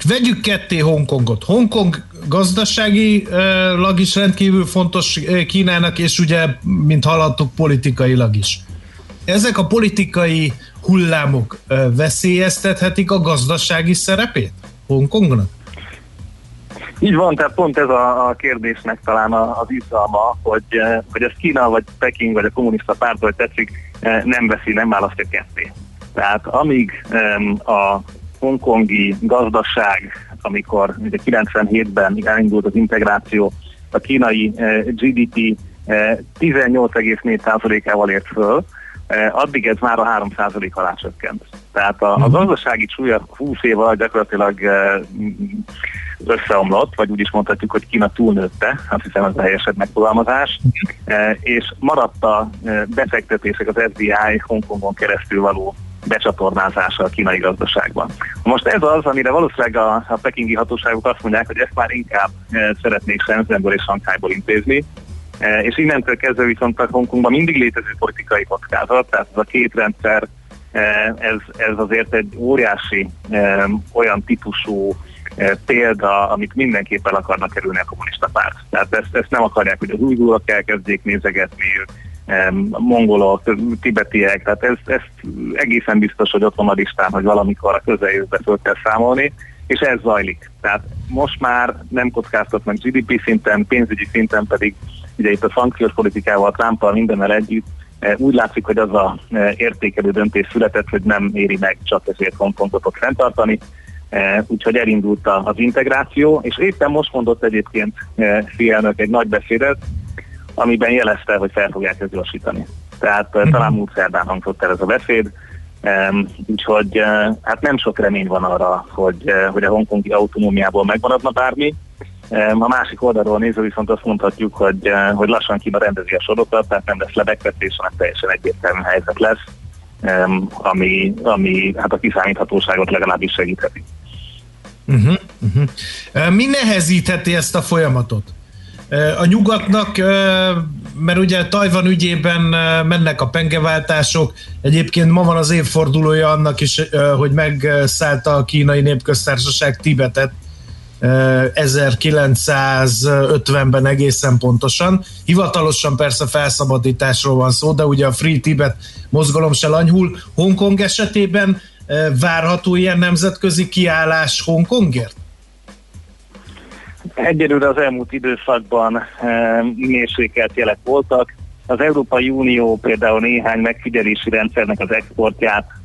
vegyük ketté Hongkongot. Hongkong gazdaságilag is rendkívül fontos Kínának, és ugye, mint hallottuk, politikailag is. Ezek a politikai hullámok veszélyeztethetik a gazdasági szerepét Hongkongnak? Így van, tehát pont ez a, a kérdésnek talán az izgalma, hogy, hogy ez Kína, vagy Peking, vagy a kommunista párt, vagy tetszik, nem veszi, nem választja ketté. Tehát amíg a hongkongi gazdaság, amikor 97-ben elindult az integráció, a kínai GDP 18,4%-ával ért föl, addig ez már a 3% alá csökkent. Tehát a, a mhm. gazdasági súlya 20 év alatt gyakorlatilag összeomlott, vagy úgy is mondhatjuk, hogy Kína túlnőtte, azt hiszem ez a helyesebb megfogalmazás, és maradt a befektetések az FBI Hongkongon keresztül való becsatornázása a kínai gazdaságban. Most ez az, amire valószínűleg a, a pekingi hatóságok azt mondják, hogy ezt már inkább e, szeretnék Shenzhenből és Shanghaiból intézni, és innentől kezdve viszont a Hongkongban mindig létező politikai kockázat, tehát ez a két rendszer, e, ez, ez azért egy óriási e, olyan típusú e, példa, amit mindenképp el akarnak kerülni a kommunista párt. Tehát ezt, ezt nem akarják, hogy az újgórak elkezdjék nézegetni, mongolok, tibetiek, tehát ez, ez egészen biztos, hogy ott van a listán, hogy valamikor a közeljövőbe föl kell számolni, és ez zajlik. Tehát most már nem kockáztatnak GDP szinten, pénzügyi szinten pedig ugye itt a szankciós politikával, Trumpal mindennel együtt e, úgy látszik, hogy az a e, értékelő döntés született, hogy nem éri meg csak ezért Hongkongot ott fenntartani, e, úgyhogy elindult az integráció, és éppen most mondott egyébként Fielnök egy nagy beszédet, amiben jelezte, hogy fel fogják ezt gyorsítani. Tehát mm-hmm. talán múlt szerdán hangzott el ez a beszéd, úgyhogy hát nem sok remény van arra, hogy, hogy a hongkongi autonómiából megmaradna bármi. A másik oldalról nézve viszont azt mondhatjuk, hogy, uh, hogy lassan Kína rendezi a sorokat, tehát nem lesz lebegtetés, hanem teljesen egyértelmű helyzet lesz, ami, ami hát a kiszámíthatóságot legalábbis segítheti. Uh-huh, uh-huh. Mi nehezítheti ezt a folyamatot? A nyugatnak, mert ugye Tajvan ügyében mennek a pengeváltások, egyébként ma van az évfordulója annak is, hogy megszállta a kínai népköztársaság Tibetet, 1950-ben egészen pontosan. Hivatalosan persze felszabadításról van szó, de ugye a Free Tibet mozgalom se lanyhul. Hongkong esetében várható ilyen nemzetközi kiállás Hongkongért? Egyelőre az elmúlt időszakban e, mérsékelt jelek voltak. Az Európai Unió például néhány megfigyelési rendszernek az exportját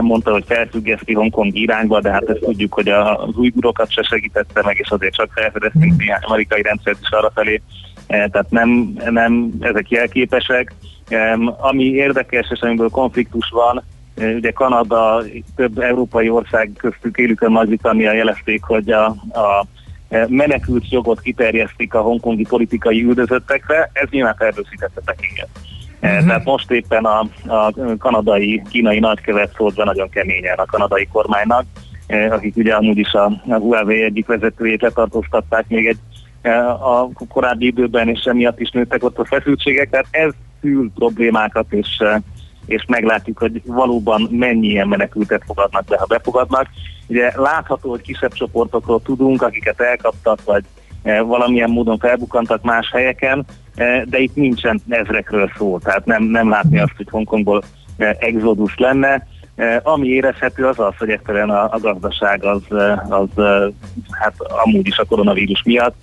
mondta, hogy felfüggeszti Hongkong irányba, de hát ezt tudjuk, hogy az újgurokat se segítette meg, és azért csak felfedeztünk néhány amerikai rendszert is arra felé, e, tehát nem, nem ezek jelképesek. Ami érdekes, és amiből konfliktus van, ugye Kanada, több európai ország köztük élükön Nagy-Britannia jelezték, hogy a, a menekült jogot kiterjesztik a hongkongi politikai üldözöttekre, ez nyilván felbőszítette Pekinget. Uh-huh. Tehát most éppen a, a kanadai, kínai nagykövet szólt be nagyon keményen a kanadai kormánynak, akik ugye amúgy is a, a Huawei egyik vezetőjét letartóztatták még egy a korábbi időben, és emiatt is nőttek ott a feszültségek, tehát ez szül problémákat, és, és meglátjuk, hogy valóban mennyi ilyen menekültet fogadnak be, ha befogadnak. Ugye látható, hogy kisebb csoportokról tudunk, akiket elkaptak, vagy valamilyen módon felbukantak más helyeken, e, de itt nincsen ezrekről szó, tehát nem, nem látni azt, hogy Hongkongból e, exodus lenne. Ami érezhető az az, hogy egyszerűen a, a gazdaság az, az hát amúgy is a koronavírus miatt,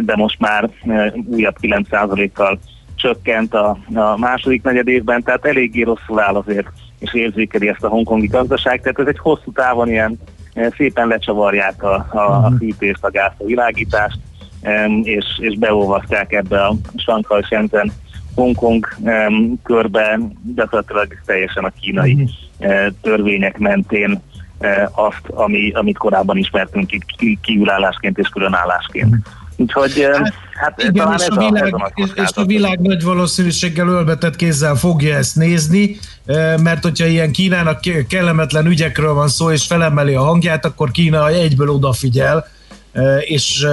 de most már újabb 9%-kal csökkent a, a második negyed évben, tehát eléggé rosszul áll azért, és érzékeli ezt a hongkongi gazdaság, tehát ez egy hosszú távon ilyen szépen lecsavarják a, a, a mhm. fűtést, a gázt, a világítást, és, és beolvasztják ebbe a Shanghai Shenzhen Hongkong um, körbe gyakorlatilag teljesen a kínai uh, törvények mentén uh, azt, ami, amit korábban ismertünk itt kiülállásként és különállásként. Mhm. Úgyhogy hát, hát igen, talán és, ez a, világ, a, ez a és a világ nagy valószínűséggel ölbetett kézzel fogja ezt nézni, mert hogyha ilyen Kínának kellemetlen ügyekről van szó, és felemeli a hangját, akkor Kína egyből odafigyel, és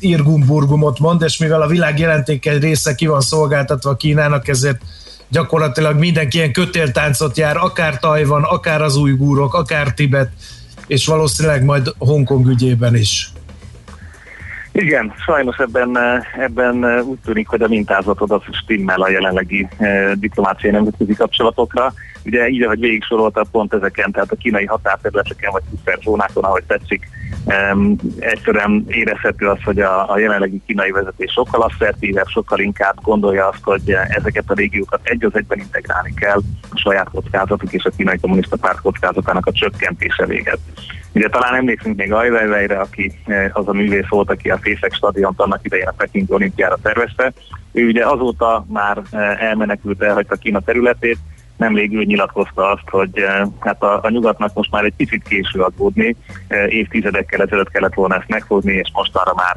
irgumburgumot mond, és mivel a világ jelentékeny része ki van szolgáltatva Kínának, ezért gyakorlatilag mindenki ilyen kötéltáncot jár, akár Tajvan, akár az újgúrok, akár Tibet, és valószínűleg majd Hongkong ügyében is. Igen, sajnos ebben, ebben úgy tűnik, hogy a mintázatod az stimmel a jelenlegi eh, diplomáciai nemzetközi kapcsolatokra. Ugye így, ahogy végig sorolta pont ezeken, tehát a kínai határterületeken vagy szuperzónákon, ahogy tetszik, um, egyszerűen érezhető az, hogy a, a jelenlegi kínai vezetés sokkal asszertívebb, sokkal inkább gondolja azt, hogy ezeket a régiókat egy az egyben integrálni kell a saját kockázatuk és a kínai kommunista párt kockázatának a csökkentése véget. Ugye talán emlékszünk még Ai Weiwei-re, aki eh, az a művész volt, aki a Fészek stadiont annak idején a Peking olimpiára tervezte. Ő ugye azóta már eh, elmenekült, elhagyta Kína területét, nemrég ő nyilatkozta azt, hogy eh, hát a, a nyugatnak most már egy picit késő aggódni, évtizedekkel ezelőtt kellett volna ezt megfogni, és most arra már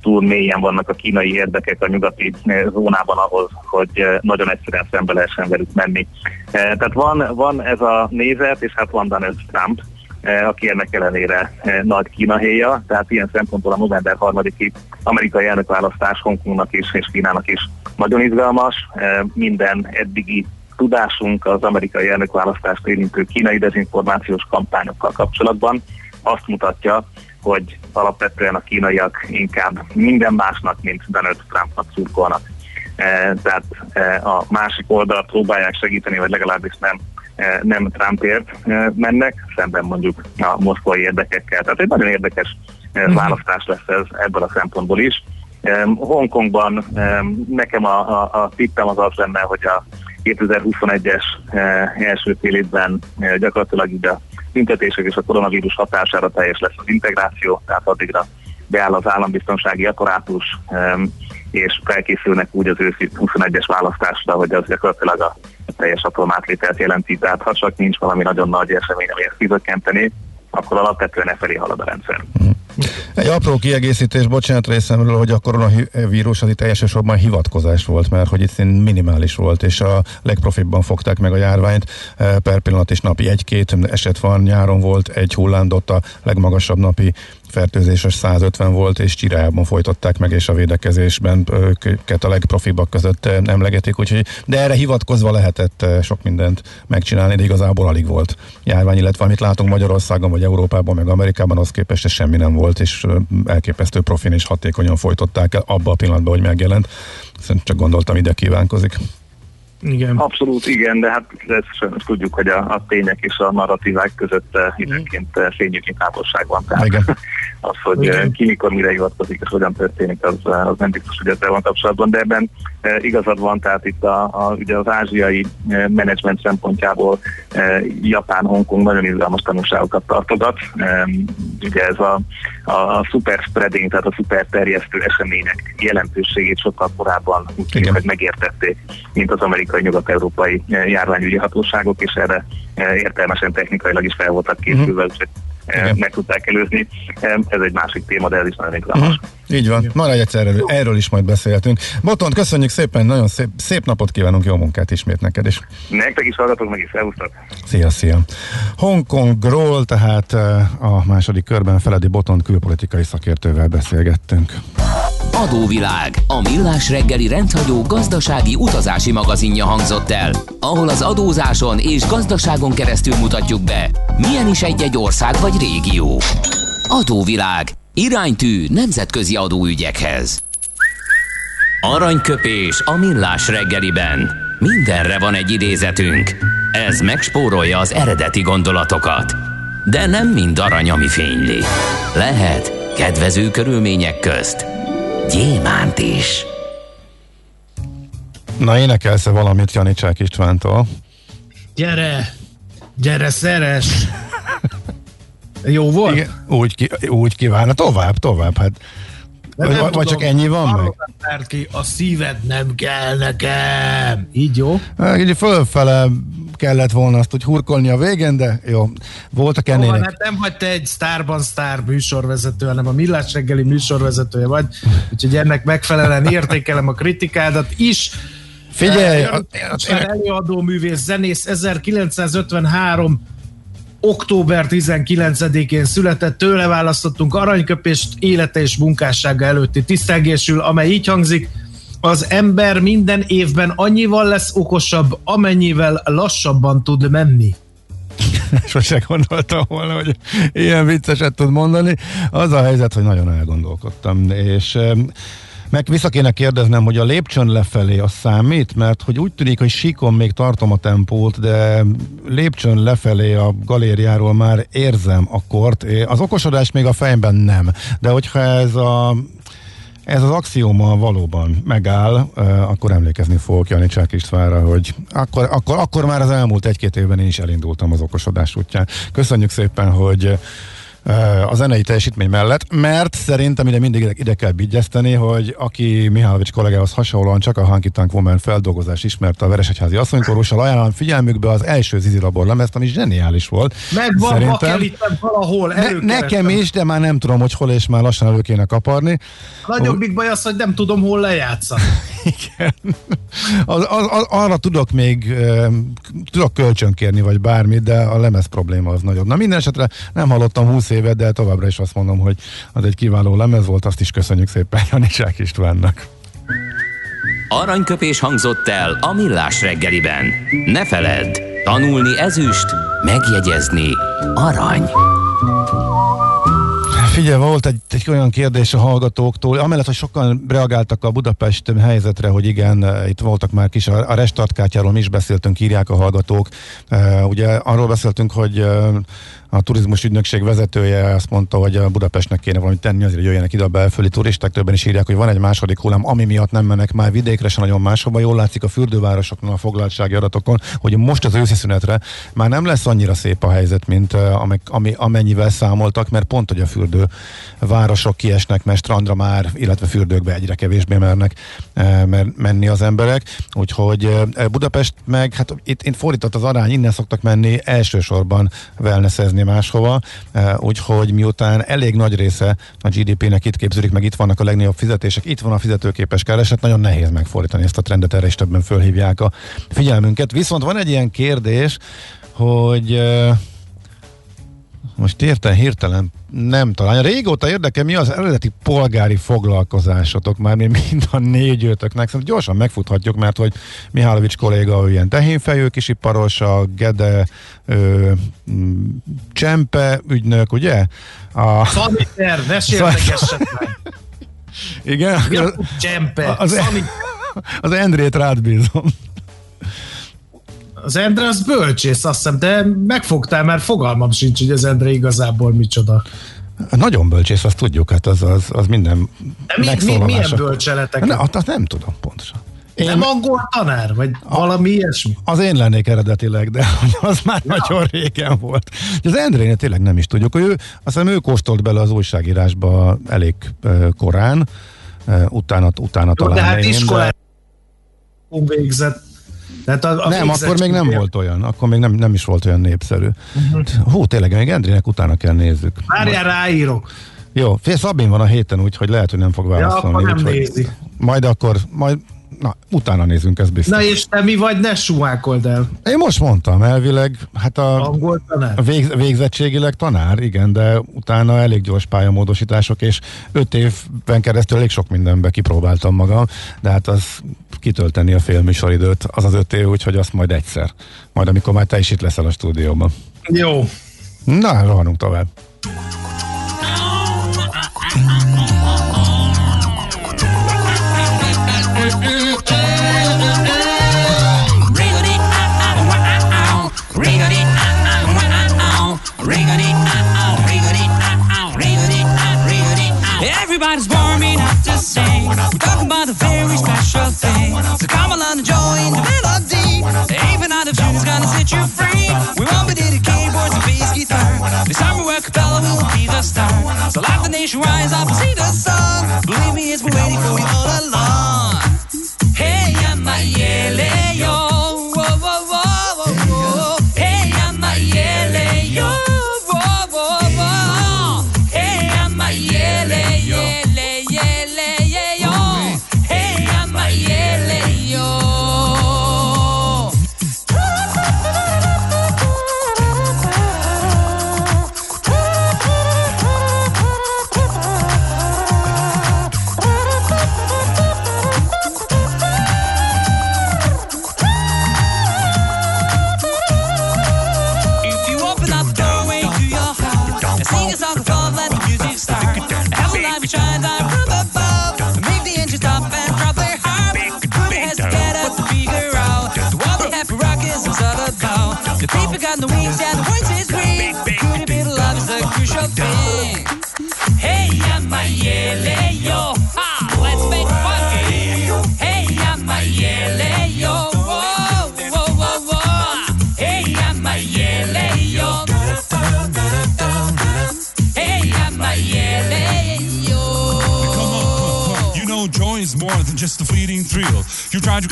túl mélyen vannak a kínai érdekek a nyugati zónában ahhoz, hogy nagyon egyszerűen szembe lehessen velük menni. Tehát van, van ez a nézet, és hát van Donald Trump, aki ennek ellenére eh, nagy Kína héja, tehát ilyen szempontból a november 3-i amerikai elnökválasztás Hongkongnak is és Kínának is nagyon izgalmas. Eh, minden eddigi tudásunk az amerikai elnökválasztást érintő kínai dezinformációs kampányokkal kapcsolatban azt mutatja, hogy alapvetően a kínaiak inkább minden másnak, mint Donald Trumpnak szurkolnak. Tehát a másik oldalt próbálják segíteni, vagy legalábbis nem Eh, nem Trumpért eh, mennek, szemben mondjuk a moszkvai érdekekkel. Tehát egy nagyon érdekes mm. választás lesz ez ebből a szempontból is. Hongkongban nekem a, a, a tippem az az lenne, hogy a 2021-es első fél évben gyakorlatilag így a büntetések és a koronavírus hatására teljes lesz az integráció, tehát addigra beáll az állambiztonsági apparátus, és felkészülnek úgy az őszi 21-es választásra, hogy az gyakorlatilag a teljes atomátvételt jelenti, tehát ha csak nincs valami nagyon nagy esemény, ami ezt kizökkenteni, akkor alapvetően e felé halad a rendszer. Egy apró kiegészítés, bocsánat részemről, hogy a koronavírus az itt elsősorban hivatkozás volt, mert hogy itt minimális volt, és a legprofibban fogták meg a járványt. E, per pillanat is napi egy-két eset van, nyáron volt egy hullámdott a legmagasabb napi fertőzéses 150 volt, és Csirájában folytották meg, és a védekezésben őket a legprofibbak között emlegetik, úgyhogy, de erre hivatkozva lehetett sok mindent megcsinálni, de igazából alig volt járvány, illetve amit látunk Magyarországon, vagy Európában, meg Amerikában, az képest semmi nem volt, és elképesztő profin és hatékonyan folytották el abba a pillanatban, hogy megjelent. Szerintem csak gondoltam, ide kívánkozik. Igen. Abszolút igen, de hát ezt sajnos tudjuk, hogy a, a tények és a narratívák között uh, időnként uh, fényüknyi távolság van. Tehát igen. az, hogy igen. ki mikor mire hivatkozik és hogyan történik, az, az nem biztos, hogy ezzel van kapcsolatban, de ebben igazad van, tehát itt a, a, ugye az ázsiai uh, menedzsment szempontjából uh, Japán, Hongkong nagyon izgalmas tanulságokat tartogat. Ugye ez a, a, a super spreading, tehát a super terjesztő események jelentőségét sokkal korábban úgy hogy megértették, mint az amerikai nyugat-európai járványügyi hatóságok, és erre értelmesen technikailag is fel voltak készülve, úgyhogy meg tudták előzni. Ez egy másik téma, de ez is nagyon izgalmas. Uh-huh. Így van, majd egyszer erről, erről is majd beszélhetünk. Botont, köszönjük szépen, nagyon szép, szép napot kívánunk, jó munkát ismét neked is. Nektek is hallgatok, meg is elhúztak. Szia, szia. Hongkongról, tehát a második körben Feledi Botont külpolitikai szakértővel beszélgettünk. Adóvilág, a millás reggeli rendhagyó gazdasági utazási magazinja hangzott el, ahol az adózáson és gazdaságon keresztül mutatjuk be, milyen is egy-egy ország vagy régió. Adóvilág, iránytű nemzetközi adóügyekhez. Aranyköpés a millás reggeliben. Mindenre van egy idézetünk. Ez megspórolja az eredeti gondolatokat. De nem mind arany, ami fényli. Lehet kedvező körülmények közt gyémánt is. Na énekelsz valamit Janicsák Istvántól? Gyere! Gyere, szeres! Jó volt? Igen, úgy, ki, úgy kívánna, tovább, tovább, hát de vagy, vagy tudom, csak ennyi van meg? Ki, a szíved nem kell nekem. Így jó? Hát, így fölfele kellett volna azt úgy hurkolni a végén, de jó, voltak ennél. Jó, hát nem vagy te egy sztárban sztár műsorvezető, hanem a Millás reggeli műsorvezetője vagy, úgyhogy ennek megfelelően értékelem a kritikádat is. Figyelj! Uh, előadó művész, zenész 1953 október 19-én született, tőle választottunk aranyköpést élete és munkássága előtti tisztelgésül, amely így hangzik, az ember minden évben annyival lesz okosabb, amennyivel lassabban tud menni. Sose gondoltam volna, hogy ilyen vicceset tud mondani. Az a helyzet, hogy nagyon elgondolkodtam, és meg vissza kéne kérdeznem, hogy a lépcsőn lefelé a számít, mert hogy úgy tűnik, hogy síkon még tartom a tempót, de lépcsőn lefelé a galériáról már érzem a kort. Az okosodás még a fejemben nem, de hogyha ez a ez az axióma valóban megáll, akkor emlékezni fogok Janicsák Istvánra, hogy akkor, akkor, akkor már az elmúlt egy-két évben én is elindultam az okosodás útján. Köszönjük szépen, hogy a zenei teljesítmény mellett, mert szerintem ide mindig ide, ide kell bigyeszteni, hogy aki Mihálovics kollégához hasonlóan csak a Hanky Tank Woman feldolgozás ismerte a Veresegyházi asszonykorussal, ajánlom figyelmükbe az első Zizi Labor lemezt, ami zseniális volt. Megvan, szerintem. valahol, ne, Nekem is, de már nem tudom, hogy hol és már lassan elő kéne kaparni. A nagyobbik baj az, hogy nem tudom, hol lejátszani. Igen. Az, az, az, arra tudok még tudok kölcsönkérni, vagy bármit, de a lemez probléma az nagyobb. Na minden esetre nem hallottam 20 évet, de továbbra is azt mondom, hogy az egy kiváló lemez volt, azt is köszönjük szépen Janisák Istvánnak. Aranyköpés hangzott el a millás reggeliben. Ne feledd, tanulni ezüst, megjegyezni arany. Figyelj, volt egy, egy olyan kérdés a hallgatóktól, amellett, hogy sokan reagáltak a Budapest helyzetre, hogy igen, itt voltak már kis, a, a restartkártyáról mi is beszéltünk, írják a hallgatók. Ugye arról beszéltünk, hogy a turizmus ügynökség vezetője azt mondta, hogy a Budapestnek kéne valamit tenni, azért jöjjenek ide a belföldi turisták, többen is írják, hogy van egy második hullám, ami miatt nem mennek már vidékre, se nagyon máshova. Jól látszik a fürdővárosokon, a foglaltsági adatokon, hogy most az őszi szünetre már nem lesz annyira szép a helyzet, mint ami, amennyivel számoltak, mert pont, hogy a fürdő városok kiesnek, mert strandra már, illetve fürdőkbe egyre kevésbé mernek mer, menni az emberek. Úgyhogy Budapest meg, hát itt, itt fordított az arány, innen szoktak menni elsősorban wellnessezni menni máshova, eh, úgyhogy miután elég nagy része a GDP-nek itt képződik, meg itt vannak a legnagyobb fizetések, itt van a fizetőképes kereset, nagyon nehéz megfordítani ezt a trendet, erre is többen fölhívják a figyelmünket. Viszont van egy ilyen kérdés, hogy uh, most érte hirtelen nem talán. Régóta érdekel, mi az eredeti polgári foglalkozásotok már mi mind a négy ötöknek. Szerintem gyorsan megfuthatjuk, mert hogy Mihálovics kolléga ő ilyen tehénfejő kisiparos, a Gede ö, Csempe ügynök, ugye? A... Szaniter, ne sértegessetek Igen? Csempe, az, az, az Endrét rád bízom. Az Endre az bölcsész, azt hiszem, de megfogtál, mert fogalmam sincs, hogy az Endre igazából micsoda. Nagyon bölcsész, azt tudjuk, hát az, az, az minden de mi, mi, milyen bölcseletek? Ne, azt nem tudom pontosan. Én, nem angol tanár, vagy a, valami ilyesmi? Az én lennék eredetileg, de az már ja. nagyon régen volt. Az Endrénél tényleg nem is tudjuk. Ő, azt hiszem ő kóstolt bele az újságírásba elég korán, utána, utána Jó, talán. De hát iskolát végzett tehát a, a nem, akkor még nem volt olyan, akkor még nem, nem is volt olyan népszerű. Uh-huh. Hú, tényleg, még Endrének utána kell nézzük. Várjál, ráírok. Jó, fél Szabin van a héten, úgyhogy lehet, hogy nem fog válaszolni. Ja, akkor nem úgy, nézi. Majd akkor, majd Na, utána nézünk, ez biztos. Na és te mi vagy, ne sumákold el. Én most mondtam, elvileg, hát a, a vég, végzettségileg tanár, igen, de utána elég gyors pályamódosítások, és öt évben keresztül elég sok mindenbe kipróbáltam magam, de hát az kitölteni a félműsoridőt, az az öt év, úgyhogy azt majd egyszer. Majd amikor már te is itt leszel a stúdióban. Jó. Na, rohanunk tovább. Everybody's warming up to sing. We're talking about a very special thing. Nation rise up. See the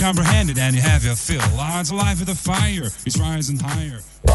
comprehend it and you have your fill. Odds alive with the fire is rising higher.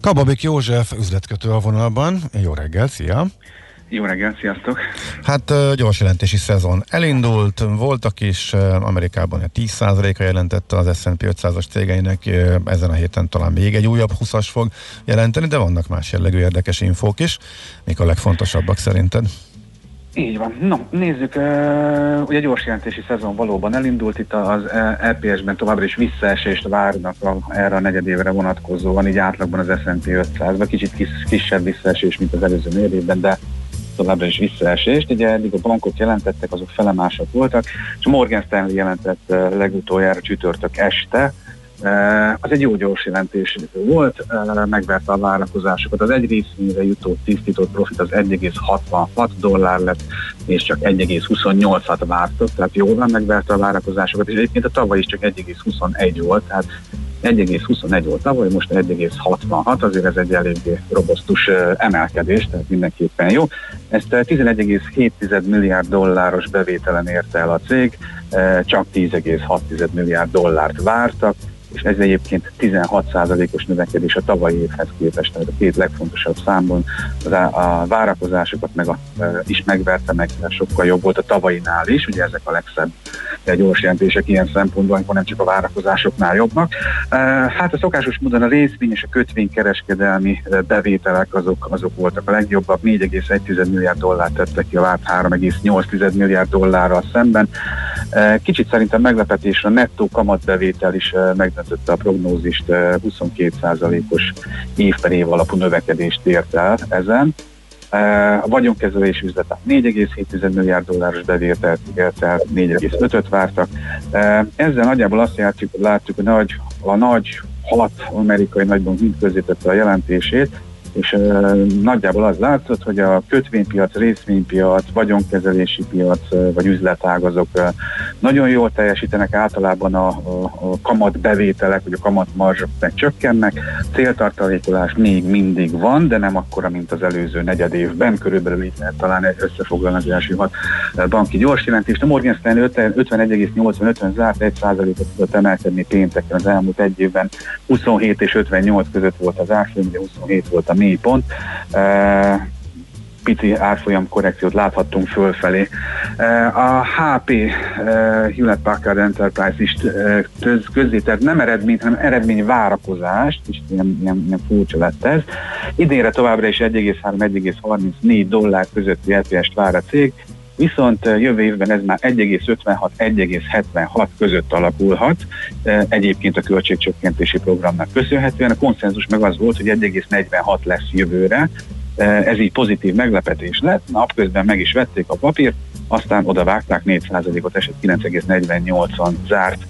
Kababik József üzletkötő a vonalban. Jó reggel, szia! Jó reggel, sziasztok! Hát gyors jelentési szezon elindult, voltak is Amerikában 10%-a jelentette az S&P 500-as cégeinek, ezen a héten talán még egy újabb 20-as fog jelenteni, de vannak más jellegű érdekes infók is. Mik a legfontosabbak szerinted? Így van. No, nézzük, ugye gyors jelentési szezon valóban elindult, itt az LPS-ben továbbra is visszaesést várnak a, erre a negyedévre vonatkozóan, így átlagban az S&P 500-ban, kicsit kis, kisebb visszaesés, mint az előző név de továbbra is visszaesést. Ugye eddig a bankok jelentettek, azok felemások voltak, és Morgan Stanley jelentett legutoljára csütörtök este, az egy jó gyors jelentés volt, megverte a várakozásokat. Az egy részvényre jutó tisztított profit az 1,66 dollár lett, és csak 1,28-at vártok, tehát jól megverte a várakozásokat, és egyébként a tavaly is csak 1,21 volt, tehát 1,21 volt tavaly, most 1,66, azért ez egy eléggé robosztus emelkedés, tehát mindenképpen jó. Ezt 11,7 milliárd dolláros bevételen érte el a cég, csak 10,6 milliárd dollárt vártak, és ez egyébként 16%-os növekedés a tavalyi évhez képest, tehát a két legfontosabb számban a várakozásokat meg a, is megverte meg, sokkal jobb volt a tavainál is, ugye ezek a legszebb gyors jelentések ilyen szempontból, amikor nem csak a várakozásoknál jobbnak. Hát a szokásos módon a részvény és a kötvénykereskedelmi bevételek azok, azok voltak a legjobbak, 4,1 milliárd dollár tettek ki a várt 3,8 milliárd dollárral szemben. Kicsit szerintem meglepetésre a nettó kamatbevétel is megdöntötte a prognózist, 22%-os év per év alapú növekedést ért el ezen. A vagyonkezelés üzlete 4,7 milliárd dolláros bevételt ért el, 4,5-öt vártak. Ezzel nagyjából azt látjuk, hogy látjuk, hogy nagy, a nagy hat amerikai nagybank mind közzétette a jelentését, és nagyjából az látszott, hogy a kötvénypiac, részvénypiac, vagyonkezelési piac vagy üzletágazok nagyon jól teljesítenek, általában a, a, a kamat bevételek, vagy a kamat marzsok csökkennek, céltartalékolás még mindig van, de nem akkora, mint az előző negyed évben, körülbelül így lehet talán összefoglalni az első hat banki gyors jelentést. A Morgan Stanley 51,85 zárt 1% ot tudott emelkedni pénteken az elmúlt egy évben, 27 és 58 között volt az árfolyam, 27 volt a mélypont pici árfolyam korrekciót láthattunk fölfelé. A HP Hewlett Packard Enterprise is közzétett nem eredmény, hanem eredmény várakozást, és ilyen, ilyen, ilyen furcsa lett ez. Idénre továbbra is 1,3-1,34 dollár közötti LPS-t vár a cég, viszont jövő évben ez már 1,56-1,76 között alakulhat, egyébként a költségcsökkentési programnak köszönhetően. A konszenzus meg az volt, hogy 1,46 lesz jövőre, ez így pozitív meglepetés lett, napközben meg is vették a papírt, aztán oda vágták 4%-ot, esett 9,48-on zárt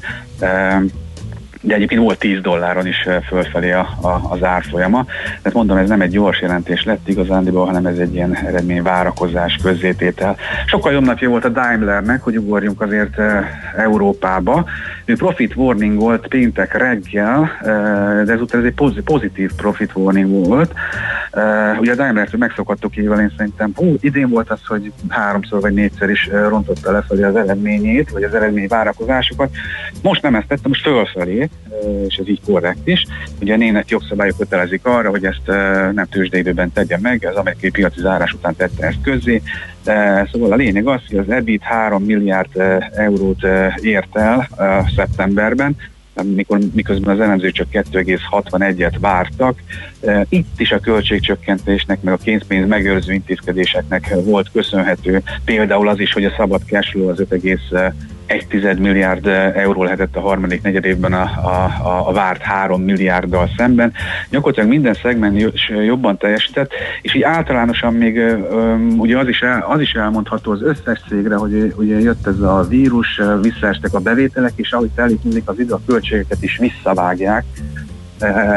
de egyébként volt 10 dolláron is fölfelé a, a, az árfolyama. Tehát mondom, ez nem egy gyors jelentés lett igazándiból, hanem ez egy ilyen eredmény várakozás közzététel. Sokkal jobb napja volt a Daimlernek, hogy ugorjunk azért e, Európába. Ő profit warning volt péntek reggel, e, de ezúttal ez egy pozitív profit warning volt. Ugye a Daimler-t megszokhattuk így, én szerintem hú, idén volt az, hogy háromszor vagy négyszer is rontotta lefelé az eredményét, vagy az eredmény várakozásokat. Most nem ezt tettem, most fölfelé, és ez így korrekt is. Ugye a német jogszabályok kötelezik arra, hogy ezt nem tőzsdeidőben tegye meg, az amerikai piaci zárás után tette ezt közzé. Szóval a lényeg az, hogy az EBIT 3 milliárd eurót ért el szeptemberben, mikor, miközben az elemző csak 2,61-et vártak. Itt is a költségcsökkentésnek, meg a kénzpénz megőrző intézkedéseknek volt köszönhető. Például az is, hogy a szabad cashflow az 5, egy tized milliárd euró lehetett a harmadik negyed évben a, a, a várt három milliárddal szemben. Gyakorlatilag minden szegment jobban teljesített, és így általánosan még ugye az is, el, az is elmondható az összes cégre, hogy ugye jött ez a vírus, visszaestek a bevételek, és ahogy telik az idő, a költségeket is visszavágják,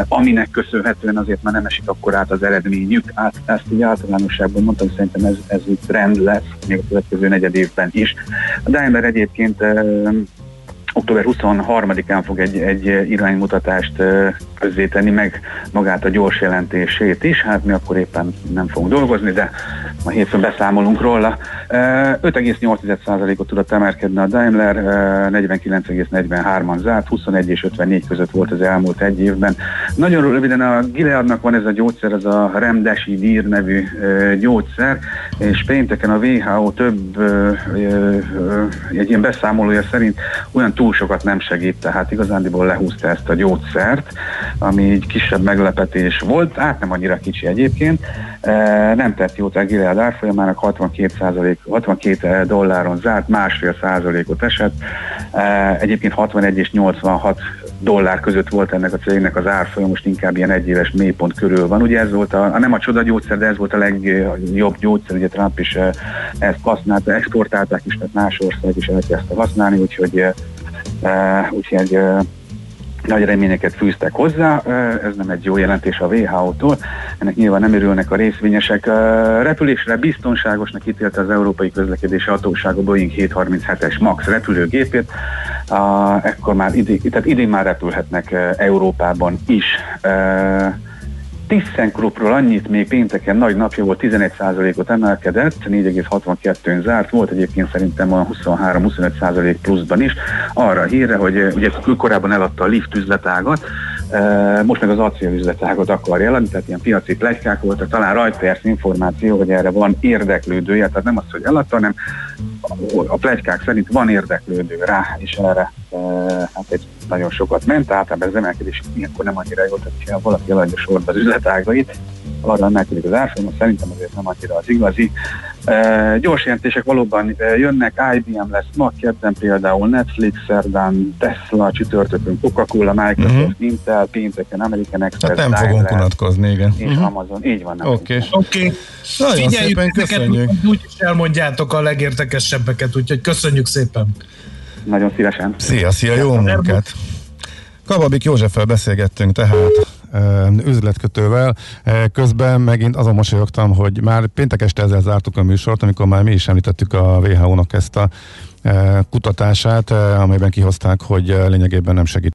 aminek köszönhetően azért már nem esik akkor át az eredményük. Át, ezt így általánosságban mondtam, szerintem ez, ez trend lesz, még a következő negyed évben is. A Daimler egyébként eh, október 23-án fog egy, egy iránymutatást közzétenni, meg magát a gyors jelentését is, hát mi akkor éppen nem fogunk dolgozni, de ma hétfőn beszámolunk róla. 5,8%-ot tudott emelkedni a Daimler, 49,43-an zárt, 21 és 54 között volt az elmúlt egy évben. Nagyon röviden a Gileadnak van ez a gyógyszer, ez a Remdesivir nevű gyógyszer, és pénteken a WHO több egy ilyen beszámolója szerint olyan túl sokat nem segít, tehát igazándiból lehúzta ezt a gyógyszert, ami egy kisebb meglepetés volt, hát nem annyira kicsi egyébként. Nem tett jót a Gilead árfolyamának, 62%, 62 dolláron zárt, másfél százalékot esett. Egyébként 61 és 86 dollár között volt ennek a cégnek az árfolyam, most inkább ilyen egyéves mélypont körül van. Ugye ez volt a, nem a csoda gyógyszer, de ez volt a legjobb gyógyszer, ugye Trump is ezt használta, exportálták is, tehát más ország is elkezdte használni, úgyhogy, úgyhogy nagy reményeket fűztek hozzá, ez nem egy jó jelentés a WHO-tól, ennek nyilván nem örülnek a részvényesek. Repülésre biztonságosnak ítélte az Európai Közlekedési Hatóság a Boeing 737-es MAX repülőgépét, ekkor már idén, tehát idén már repülhetnek Európában is ThyssenKruppról annyit még pénteken nagy napja volt, 11%-ot emelkedett, 4,62-n zárt, volt egyébként szerintem a 23-25% pluszban is, arra a hírre, hogy ugye korábban eladta a lift üzletágat, most meg az acél üzletágot akarja eladni, tehát ilyen piaci plegykák voltak, talán rajta érsz információ, hogy erre van érdeklődője, tehát nem az, hogy eladta, hanem a plegykák szerint van érdeklődő rá, és erre hát egy nagyon sokat ment, általában ez emelkedés ilyenkor nem annyira jó, tehát ha valaki eladja sorba az üzletágait, arra emelkedik az árfolyam, szerintem azért nem annyira az igazi. E, gyors jelentések valóban jönnek, IBM lesz ma, kedden például Netflix, szerdán Tesla, csütörtökön Coca-Cola, Microsoft, uh-huh. Intel, pénteken American Express, hát nem Daimler, fogunk unatkozni, igen. És uh-huh. Amazon, így van. Oké. Okay. Okay. Nagyon Figyeljük szépen, köszönjük. Úgyis elmondjátok a legértekesebbeket, úgyhogy köszönjük szépen. Nagyon szívesen. Szia, szia, jó munkát! Kababik Józseffel beszélgettünk tehát üzletkötővel. Közben megint azon mosolyogtam, hogy már péntek este ezzel zártuk a műsort, amikor már mi is említettük a WHO-nak ezt a kutatását, amelyben kihozták, hogy lényegében nem segít